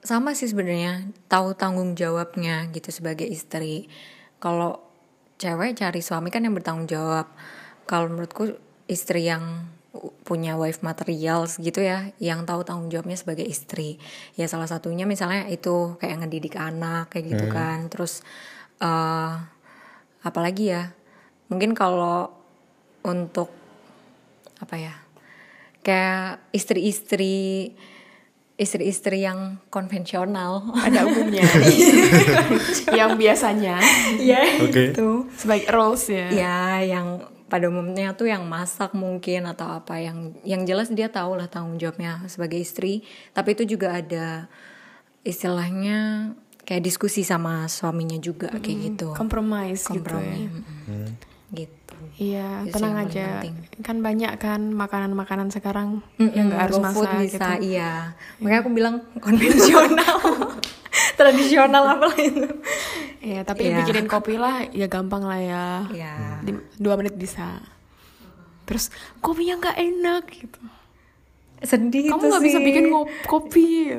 sama sih sebenarnya tahu tanggung jawabnya gitu sebagai istri. Kalau cewek cari suami kan yang bertanggung jawab. Kalau menurutku istri yang punya wife materials gitu ya, yang tahu tanggung jawabnya sebagai istri. Ya salah satunya misalnya itu kayak ngedidik anak kayak gitu kan. Terus eh apalagi ya mungkin kalau untuk apa ya kayak istri-istri istri-istri yang konvensional Ada umumnya. (laughs) yang biasanya ya Oke. itu sebagai roles ya. ya yang pada umumnya tuh yang masak mungkin atau apa yang yang jelas dia tahu lah tanggung jawabnya sebagai istri tapi itu juga ada istilahnya kayak diskusi sama suaminya juga kayak gitu Compromise gitu ya. kompromi mm-mm. gitu Iya, sih tenang aja. penting. Kan banyak kan makanan-makanan sekarang Mm-mm, yang nggak harus masak bisa gitu. iya makanya aku bilang (laughs) konvensional (laughs) tradisional apa lah itu Iya, tapi Iya. bikinin kopi lah ya gampang lah ya. Iya. Di- dua menit bisa. Terus kopinya nggak enak gitu. sedih Kamu itu nggak bisa bikin kopi.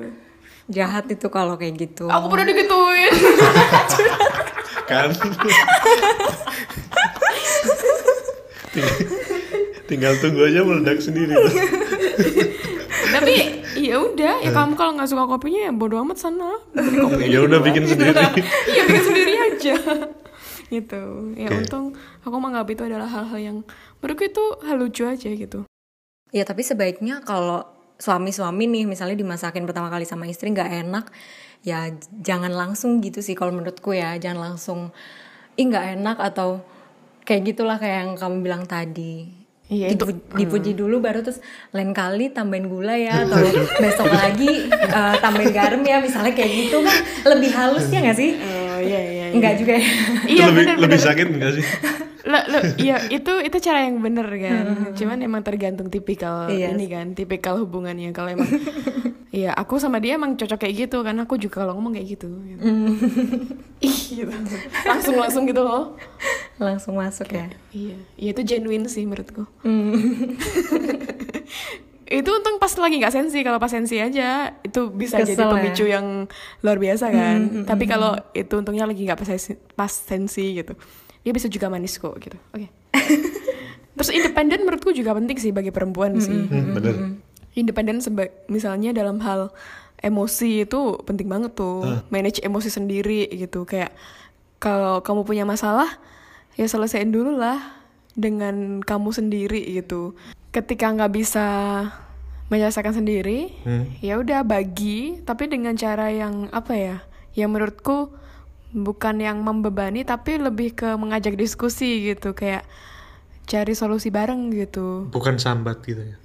jahat itu kalau kayak gitu Aku pernah digituin. (laughs) kan Ting- (laughs) tinggal tunggu aja meledak sendiri (laughs) tapi ya udah, ya kamu kalau nggak suka kopinya ya bodo amat sana. Ya udah bikin sendiri (laughs) Iya bikin sendiri aja. gitu. Ya Oke. untung aku menganggap itu adalah hal-hal yang menurutku itu hal lucu aja gitu. Ya tapi sebaiknya kalau suami-suami nih misalnya dimasakin pertama kali sama istri nggak enak, ya jangan langsung gitu sih kalau menurutku ya, jangan langsung ih nggak enak atau kayak gitulah kayak yang kamu bilang tadi. Iya, itu- Dipu- dipuji dulu baru terus lain kali tambahin gula ya atau (laughs) besok lagi eh, tambahin garam ya misalnya kayak gitu kan lebih halus ya nggak sih? Oh iya iya. Enggak juga ya. Iya itu lebih bener, lebih bener. sakit enggak sih Lah, lah, iya itu itu cara yang bener kan. Cuman emang tergantung tipikal Iya ini kan, tipikal hubungannya. Kalau emang (laughs) Iya, aku sama dia emang cocok kayak gitu kan. Aku juga kalau ngomong kayak gitu. gitu. (laughs) Ih, gitu. Langsung langsung gitu loh. Langsung masuk ya. Iya, iya itu genuine sih menurutku. Hmm. (laughs) itu untung pas lagi nggak sensi kalau pas sensi aja itu bisa jadi Kesel ya. pemicu yang luar biasa kan tapi kalau itu untungnya lagi nggak pas sensi, pas sensi gitu dia bisa juga manis kok gitu oke (laughs) terus independen menurutku juga penting sih bagi perempuan sih Hmm, bener independen seba misalnya dalam hal emosi itu penting banget tuh. Manage emosi sendiri gitu. Kayak kalau kamu punya masalah ya selesaiin dulu lah dengan kamu sendiri gitu. Ketika nggak bisa menyelesaikan sendiri Hmm. ya udah bagi tapi dengan cara yang apa ya? Yang menurutku bukan yang membebani tapi lebih ke mengajak diskusi gitu. Kayak cari solusi bareng gitu. Bukan sambat gitu ya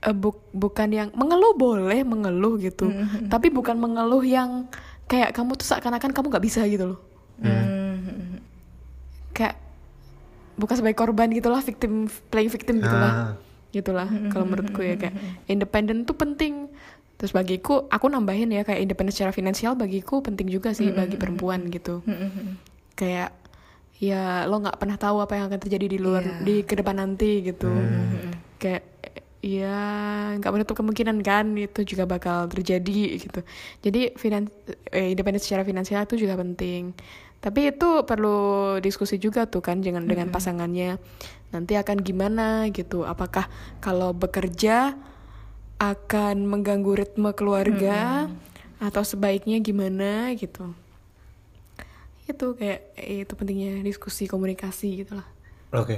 Eh, buk- bukan yang mengeluh boleh mengeluh gitu. Tapi bukan mengeluh yang kayak kamu tuh seakan-akan kamu nggak bisa gitu loh. Hmm. kayak bukan sebagai korban gitulah victim playing victim gitulah. Ah. gitulah kalau menurutku ya kayak independen tuh penting. Terus bagiku aku nambahin ya kayak independen secara finansial bagiku penting juga sih bagi perempuan gitu. Kayak ya lo nggak pernah tahu apa yang akan terjadi di luar Iya. di ke depan nanti gitu. Kayak ya nggak menutup kemungkinan kan itu juga bakal terjadi gitu. Jadi finan eh, independen secara finansial itu juga penting. Tapi itu perlu diskusi juga tuh kan jangan dengan pasangannya. Nanti akan gimana gitu. Apakah kalau bekerja akan mengganggu ritme keluarga atau sebaiknya gimana gitu. Itu kayak eh, itu pentingnya diskusi komunikasi gitu lah oke.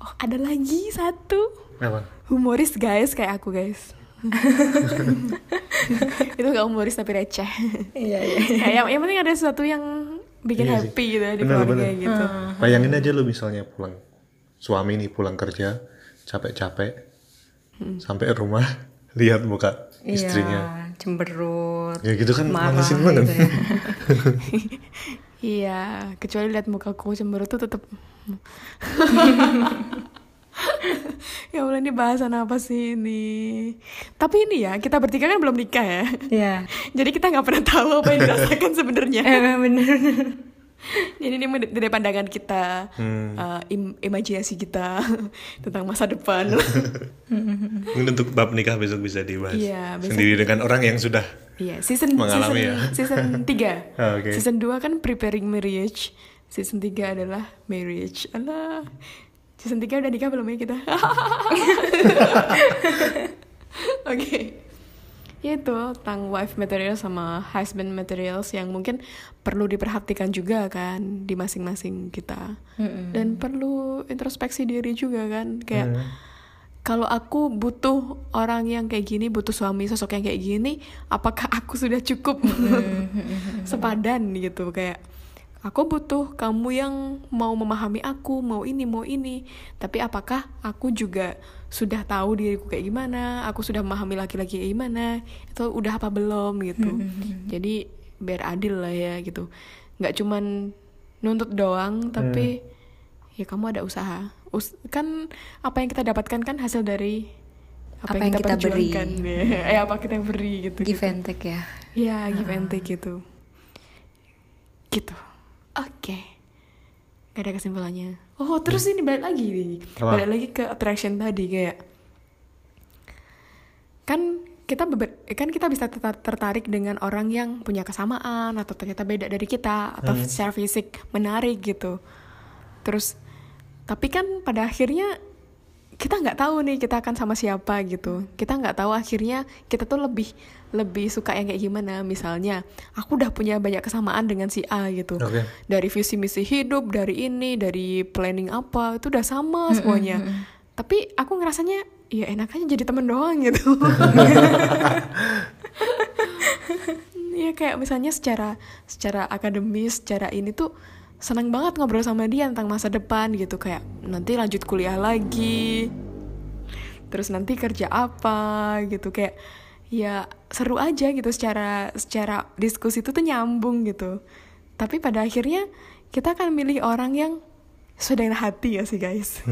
Oh ada lagi satu apa humoris guys kayak aku guys (laughs) itu gak humoris tapi receh Iya iya. Kayak yang, yang penting ada sesuatu yang bikin Iya sih. happy gitu ya di Bener, keluarga bener. gitu bayangin aja lu misalnya pulang suami nih pulang kerja capek-capek Hmm. sampai rumah (laughs) lihat muka istrinya Iya, cemberut. ya gitu kan marah malesin banget gitu ya. (laughs) iya kecuali lihat mukaku cemberut tuh tetep (laughs) ya Allah ini bahasan apa sih ini tapi ini ya kita bertiga kan belum nikah ya Iya. (laughs) jadi kita nggak pernah tahu apa yang dirasakan (laughs) sebenarnya Eh, bener. Jadi ini dari pandangan kita, Hmm. uh, im- imajinasi kita tentang masa depan. mungkin untuk bab nikah besok bisa dibahas Iya, besok. sendiri dengan orang yang sudah Iya, season Mengalami season, ya. season 3. Ah, oke. Season 2 kan preparing marriage. Season 3 adalah marriage. Alah. 3 udah nikah belum ya kita? (laughs) Oke. ya itu tentang wife material sama husband materials yang mungkin perlu diperhatikan juga kan di masing-masing kita dan perlu introspeksi diri juga kan kayak Hmm. kalau aku butuh orang yang kayak gini butuh suami sosok yang kayak gini apakah aku sudah cukup (laughs) sepadan gitu kayak aku butuh kamu yang mau memahami aku mau ini mau ini. Tapi apakah aku juga sudah tahu diriku kayak gimana? Aku sudah memahami laki-laki kayak gimana? Itu udah apa belum gitu. Jadi biar adil lah ya gitu. Nggak cuman nuntut doang tapi ya kamu ada usaha. Us- kan apa yang kita dapatkan kan hasil dari apa, Apa yang yang kita, kita beri. perjuangkan. (laughs) Eh apa kita beri gitu give and take ya. Ya, give and take gitu. Gitu. Oke. Gak ada kesimpulannya. Oh, terus ini balik lagi nih. Apa? Balik lagi ke attraction tadi kayak kan kita beber- kan kita bisa tertar- tertarik dengan orang yang punya kesamaan atau ternyata beda dari kita atau secara fisik menarik gitu. Terus tapi kan pada akhirnya kita nggak tahu nih kita akan sama siapa gitu. Kita nggak tahu akhirnya kita tuh lebih lebih suka yang kayak gimana. Misalnya aku udah punya banyak kesamaan dengan si A gitu. Oke. dari visi misi hidup dari ini dari planning apa itu udah sama semuanya. tapi aku ngerasanya ya enak aja jadi temen doang gitu. (laughs) Ya kayak misalnya secara secara akademis secara ini tuh senang banget ngobrol sama dia tentang masa depan gitu. Kayak nanti lanjut kuliah lagi. Terus nanti kerja apa gitu. Kayak ya seru aja gitu secara secara diskusi itu tuh nyambung gitu. Tapi pada akhirnya kita akan milih orang yang sesuai dengan hati ya sih guys. (laughs)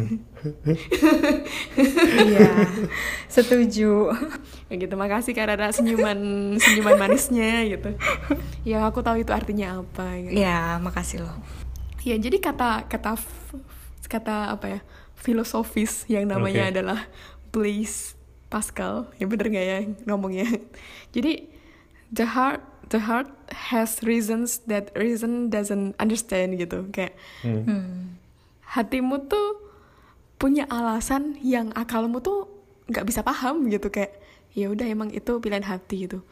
Iya setuju. Ya gitu makasih karena senyuman senyuman manisnya gitu. Yang aku tahu itu artinya apa gitu. ya makasih loh. Ya jadi kata kata kata apa ya filosofis yang namanya Oke. adalah Blaise Pascal. Ya bener nggak ya ngomongnya? Jadi the heart the heart has reasons that reason doesn't understand gitu. Kayak Hmm. Hatimu tuh punya alasan yang akalmu tuh nggak bisa paham gitu kayak ya udah emang itu pilihan hati gitu.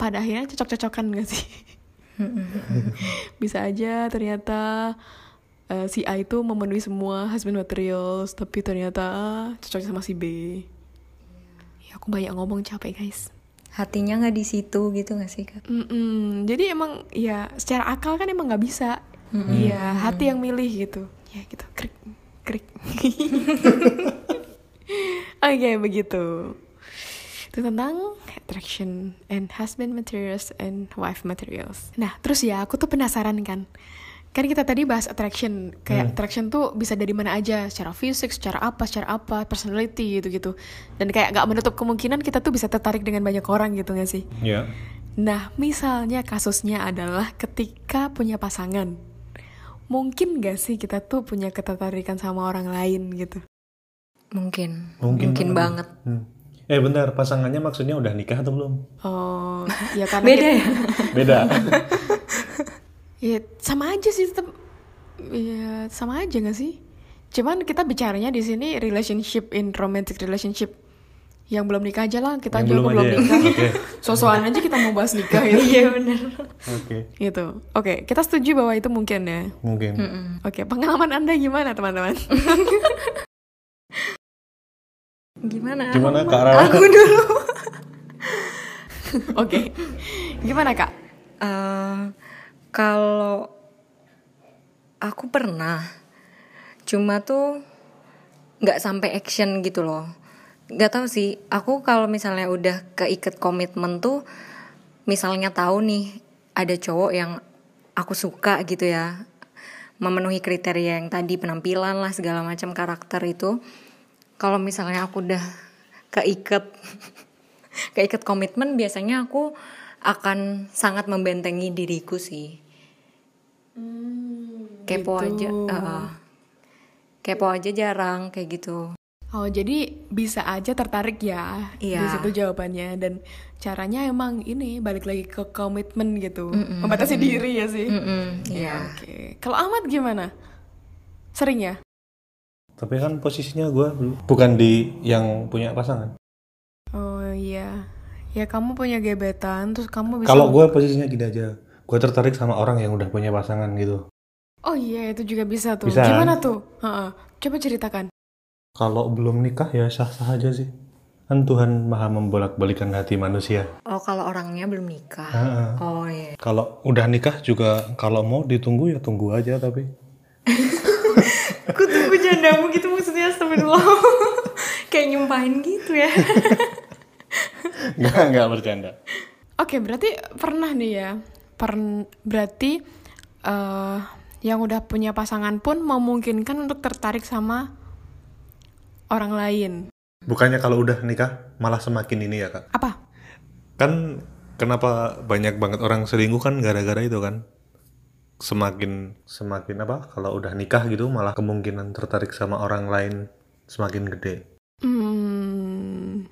Pada akhirnya cocok-cocokan gak sih? (laughs) Bisa aja ternyata eh, si A itu memenuhi semua husband materials tapi ternyata cocoknya sama si B. Ya aku banyak ngomong capek guys. Hatinya nggak di situ gitu nggak sih kak? Mm-mm. jadi emang ya secara akal kan emang nggak bisa. Iya hati yang milih gitu ya gitu. Krik krik. (laughs) Oke begitu. Itu tentang attraction and husband materials and wife materials. Nah terus ya aku tuh penasaran kan. Kan kita tadi bahas attraction. Kayak attraction tuh bisa dari mana aja. Secara fisik secara apa secara apa personality gitu gitu dan kayak nggak menutup kemungkinan kita tuh bisa tertarik dengan banyak orang gitu gak sih? Ya. Nah, misalnya kasusnya adalah ketika punya pasangan. Mungkin gak sih kita tuh punya ketertarikan sama orang lain gitu? mungkin Mungkin, mungkin, banget Hmm. Eh bentar, pasangannya maksudnya udah nikah atau belum? Oh, ya karena (laughs) beda kita- ya Beda. (laughs) ya sama aja sih tetap ya sama aja gak sih? Cuman kita bicaranya di sini relationship in romantic relationship. Yang belum nikah aja lah, kita Yang juga belum belum aja ya? nikah. Oke. Sosokan aja kita mau bahas nikah (laughs) ya. iya benar Oke. gitu. Oke, kita setuju bahwa itu mungkin ya. Mungkin. Oke, pengalaman Anda gimana teman-teman? (laughs) gimana Gimana Kak Rara? aku dulu (laughs) Oke. Gimana, Kak? Eh, kalau aku pernah cuma tuh nggak sampai action gitu loh nggak tahu sih. Aku kalau misalnya udah keiket komitmen tuh misalnya tahu nih ada cowok yang aku suka gitu ya memenuhi kriteria yang tadi penampilan lah segala macam karakter itu. Kalau misalnya aku udah keiket (laughs) keiket komitmen biasanya aku akan sangat membentengi diriku sih. Kepo aja uh, kepo aja jarang kayak gitu Oh, jadi bisa aja tertarik ya di Iya. situ jawabannya dan caranya emang ini balik lagi ke komitmen gitu, membatasi diri ya sih. Ya, iya Oke, kalau Ahmad gimana? Sering ya? Tapi kan posisinya gue bukan di yang punya pasangan. Oh iya, ya kamu punya gebetan terus kamu bisa Kalau gue posisinya gini aja, gue tertarik sama orang yang udah punya pasangan gitu. oh iya itu juga bisa tuh Bisa, kan? gimana tuh Heeh. coba ceritakan Kalau belum nikah ya sah-sah aja sih. Kan Tuhan maha membolak-balikan hati manusia. Oh kalau orangnya belum nikah. Heeh. Oh iya. Kalau udah nikah juga kalau mau ditunggu ya tunggu aja tapi. (laughs) Aku tunggu jandamu gitu maksudnya astagfirullah. (laughs) Kayak nyumpahin gitu ya. (laughs) Nggak, nggak bercanda. Oke, berarti pernah nih ya. Per berarti eh yang udah punya pasangan pun memungkinkan untuk tertarik sama orang lain. Bukannya kalau udah nikah malah semakin ini ya kak? Apa? Kan kenapa banyak banget orang selingkuh kan gara-gara itu kan? Semakin semakin apa? Kalau udah nikah gitu malah kemungkinan tertarik sama orang lain semakin gede. Hmm.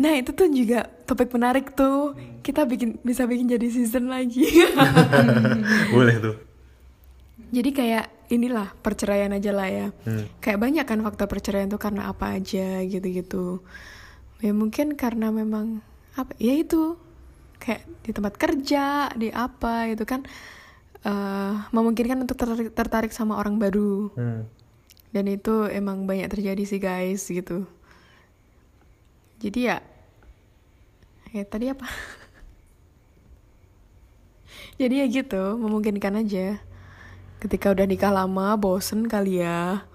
Nah, itu tuh juga topik menarik tuh. Kita bikin bisa bikin jadi season lagi. (laughs) Boleh tuh. jadi kayak inilah perceraian aja lah ya. Hmm. Kayak banyak kan faktor perceraian tuh karena apa aja gitu-gitu. Ya mungkin karena memang apa ya itu kayak di tempat kerja, di apa itu kan eh memungkinkan untuk tertarik, tertarik sama orang baru. Hmm. Dan itu emang banyak terjadi sih guys gitu. Jadi ya ya tadi apa? (laughs) Jadi ya gitu, memungkinkan aja. Ketika udah nikah lama, bosen kali ya.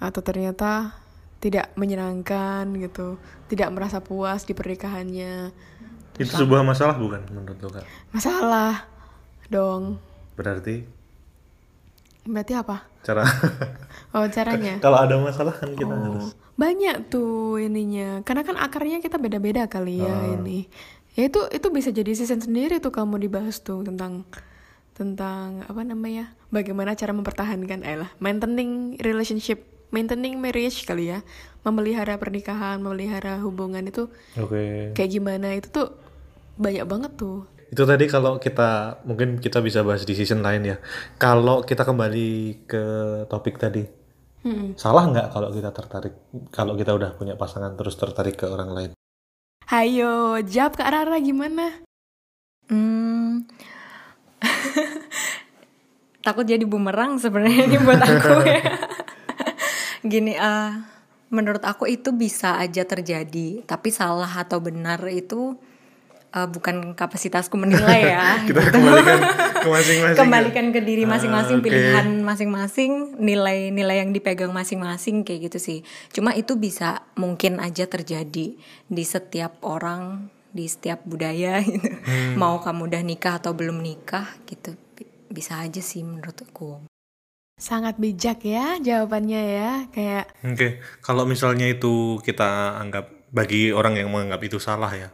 Atau ternyata tidak menyenangkan gitu. Tidak merasa puas di pernikahannya. Itu sebuah masalah bukan menurut lo kak? Masalah dong. Berarti Berarti apa? cara (laughs) Oh, caranya. kalau ada masalah kan kita Oh, harus banyak tuh ininya. Karena kan akarnya kita beda-beda kali ya ini. Ya itu itu bisa jadi season sendiri tuh kamu dibahas tuh tentang tentang apa namanya? Bagaimana cara mempertahankan eh lah, maintaining relationship, maintaining marriage kali ya. Memelihara pernikahan, memelihara hubungan itu Oke. kayak gimana itu tuh banyak banget tuh. Itu tadi kalau kita mungkin kita bisa bahas di season lain ya. Kalau kita kembali ke topik tadi, Hmm. salah nggak kalau kita tertarik kalau kita udah punya pasangan terus tertarik ke orang lain? Hayo, jawab Kak Rara gimana? Hmm. (laughs) Takut jadi bumerang sebenarnya ini buat aku ya. (laughs) Gini, eh, menurut aku itu bisa aja terjadi, tapi salah atau benar itu eh, bukan kapasitasku menilai ya. (laughs) Kita kembalikan ke masing-masing. ya? Kembalikan ke diri masing-masing, Ah, oke. pilihan masing-masing, nilai-nilai yang dipegang masing-masing kayak gitu sih. Cuma itu bisa mungkin aja terjadi di setiap orang, di setiap budaya (laughs) gitu. Hmm. Mau kamu udah nikah atau belum nikah gitu. Bi- Bisa aja sih menurutku. Sangat bijak ya jawabannya ya, kayak Oke, kalau misalnya itu kita anggap bagi orang yang menganggap itu salah ya,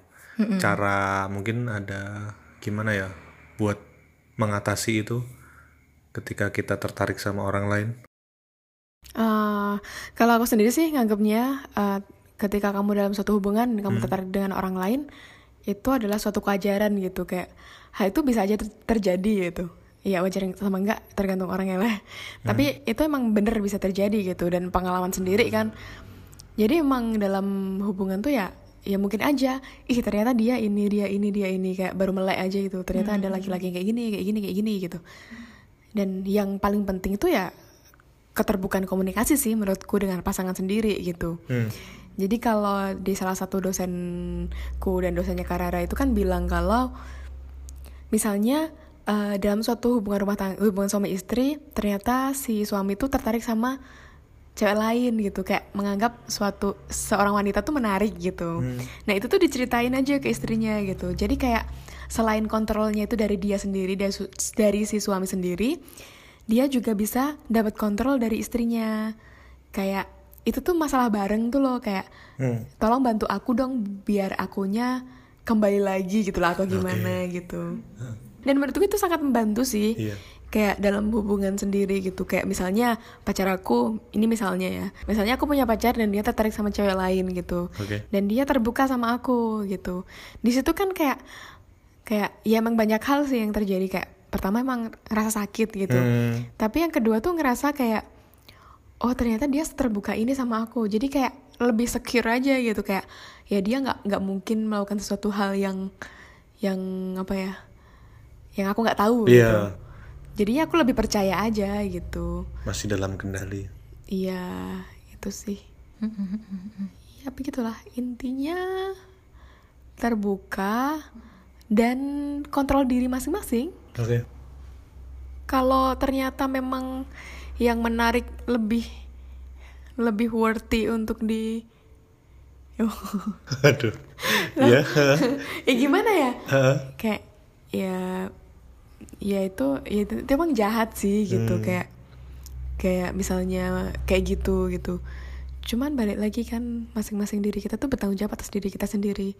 cara mungkin ada gimana ya buat mengatasi itu ketika kita tertarik sama orang lain. Eh, kalau aku sendiri sih nganggapnya eh, ketika kamu dalam suatu hubungan dan kamu tertarik dengan orang lain itu adalah suatu kewajaran gitu kayak hal itu bisa aja ter- terjadi gitu. Iya wajar sama enggak tergantung orangnya lah. Tapi itu emang bener bisa terjadi gitu dan pengalaman sendiri kan. Jadi emang dalam hubungan tuh ya ya mungkin aja ih ternyata dia ini dia ini dia ini kayak baru melek aja gitu ternyata ada laki-laki kayak gini kayak gini kayak gini gitu dan yang paling penting itu ya keterbukaan komunikasi sih menurutku dengan pasangan sendiri gitu. Hmm. Jadi kalau di salah satu dosenku dan dosennya Karara itu kan bilang kalau misalnya eh, dalam suatu hubungan rumah tangga, hubungan suami istri ternyata si suami itu tertarik sama cewek lain gitu kayak menganggap suatu seorang wanita tuh menarik gitu. Nah itu tuh diceritain aja ke istrinya gitu. Jadi kayak selain kontrolnya itu dari dia sendiri dari, dari si suami sendiri, dia juga bisa dapat kontrol dari istrinya. Kayak itu tuh masalah bareng tuh loh kayak Hmm. tolong bantu aku dong biar akunya kembali lagi gitu lah atau gimana gitu. Dan menurutku itu sangat membantu sih Iya. kayak dalam hubungan sendiri gitu kayak misalnya pacar aku ini misalnya ya misalnya aku punya pacar dan dia tertarik sama cewek lain gitu Oke. dan dia terbuka sama aku gitu di situ kan kayak kayak ya emang banyak hal sih yang terjadi kayak pertama emang ngerasa sakit gitu Hmm. tapi yang kedua tuh ngerasa kayak oh ternyata dia terbuka ini sama aku jadi kayak lebih secure aja gitu kayak ya dia nggak nggak mungkin melakukan sesuatu hal yang yang apa ya yang aku nggak tahu gitu. Iya. Jadinya aku lebih percaya aja gitu. Masih dalam kendali. Iya, itu sih. ya begitulah intinya terbuka dan kontrol diri masing-masing. Oke. Kalau ternyata memang yang menarik lebih lebih worthy untuk di (laughs) Aduh. Ya. (laughs) ya gimana ya? Heeh. Kayak ya ya itu ya itu, itu emang jahat sih gitu kayak kayak misalnya kayak gitu gitu. Cuman balik lagi kan masing-masing diri kita tuh bertanggung jawab atas diri kita sendiri.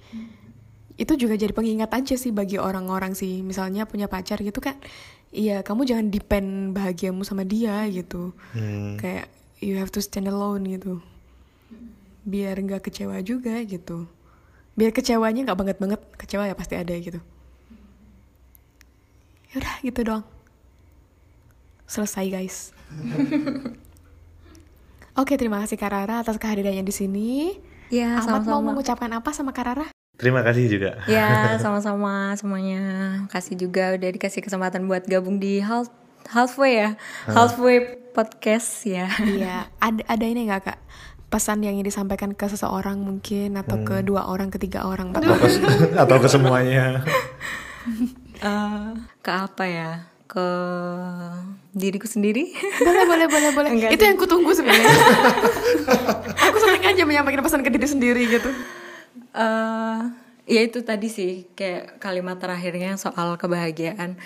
Itu juga jadi pengingat aja sih bagi orang-orang sih. Misalnya punya pacar gitu kan. Iya, kamu jangan depend bahagiamu sama dia gitu. Hmm. Kayak you have to stand alone gitu. Biar nggak kecewa juga gitu. Biar kecewanya nggak banget banget, kecewa ya pasti ada gitu. Yaudah gitu doang. Selesai guys. (laughs) Oke, terima kasih Kak Rara atas kehadirannya di sini. Ya, Ahmad mau sama-sama. mengucapkan apa sama Kak Rara? Terima kasih juga. Ya, (laughs) sama-sama semuanya. Kasih juga udah dikasih kesempatan buat gabung di half halfway ya. Halfway podcast ya. Iya, ada ada ini nggak kak? Pesan yang ingin disampaikan ke seseorang mungkin atau ke dua orang, ketiga orang, empat Atau orang. ke, (laughs) atau ke semuanya. (laughs) Eh, ke apa ya? Ke diriku sendiri. boleh, boleh, boleh, boleh. Enggak Itu yang kutunggu sebenarnya. Aku seneng aja menyampaikan pesan ke diri sendiri gitu. Eh ya itu tadi sih kayak kalimat terakhirnya soal kebahagiaan.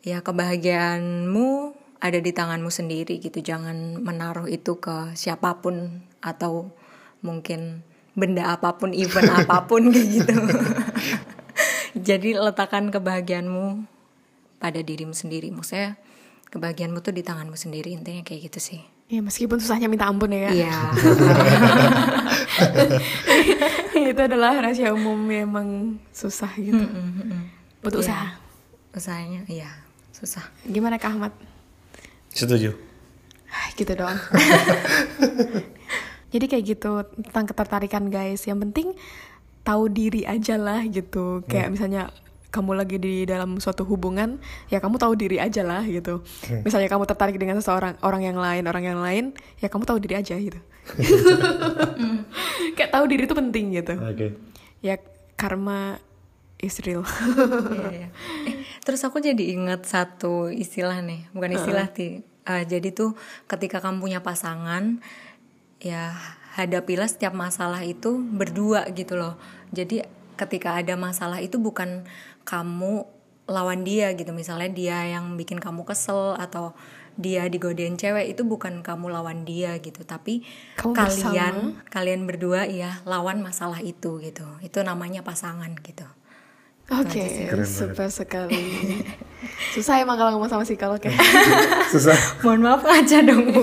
Ya kebahagiaanmu ada di tanganmu sendiri gitu. Jangan menaruh itu ke siapa pun atau mungkin benda apa pun, event (laughs) apa pun kayak gitu. (laughs) Jadi letakkan kebahagiaanmu pada dirimu sendiri. Maksudnya kebahagiaanmu tuh di tanganmu sendiri intinya kayak gitu sih. Ya meskipun susahnya minta ampun ya. Iya. (laughs) itu adalah rahasia umum memang susah gitu. Butuh Iya. usaha. Usahanya iya susah. Gimana kak Ahmad? Setuju. Ah, gitu doang. (laughs) Jadi kayak gitu tentang ketertarikan guys. Yang penting tahu diri aja lah gitu. Kayak misalnya kamu lagi di dalam suatu hubungan, ya kamu tahu diri aja lah gitu. Misalnya kamu tertarik dengan seseorang, orang yang lain, orang yang lain, ya kamu tahu diri aja gitu. (laughs) kayak tahu diri itu penting gitu. Oke. Ya karma is real. Iya, iya. Eh, terus aku jadi ingat satu istilah nih, bukan istilah sih. Eh, jadi tuh ketika kamu punya pasangan, ya hadapilah setiap masalah itu berdua gitu loh. Jadi ketika ada masalah itu bukan kamu lawan dia gitu. Misalnya dia yang bikin kamu kesel atau dia digodain cewek itu bukan kamu lawan dia gitu, tapi Kamu kalian kalian berdua ya lawan masalah itu gitu. Itu namanya pasangan gitu. Oke, super sekali. (laughs) Susah emang kalau ngomong sama psikolog (laughs) ya. Susah. Mohon maaf aja dong bu. (laughs)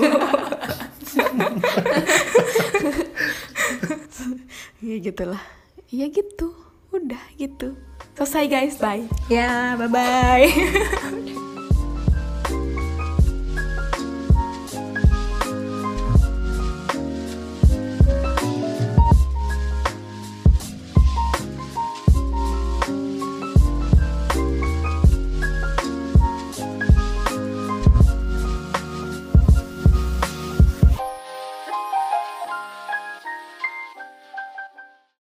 ya gitulah. Ya gitu. Udah gitu. Selesai guys, bye. ya bye bye. (laughs)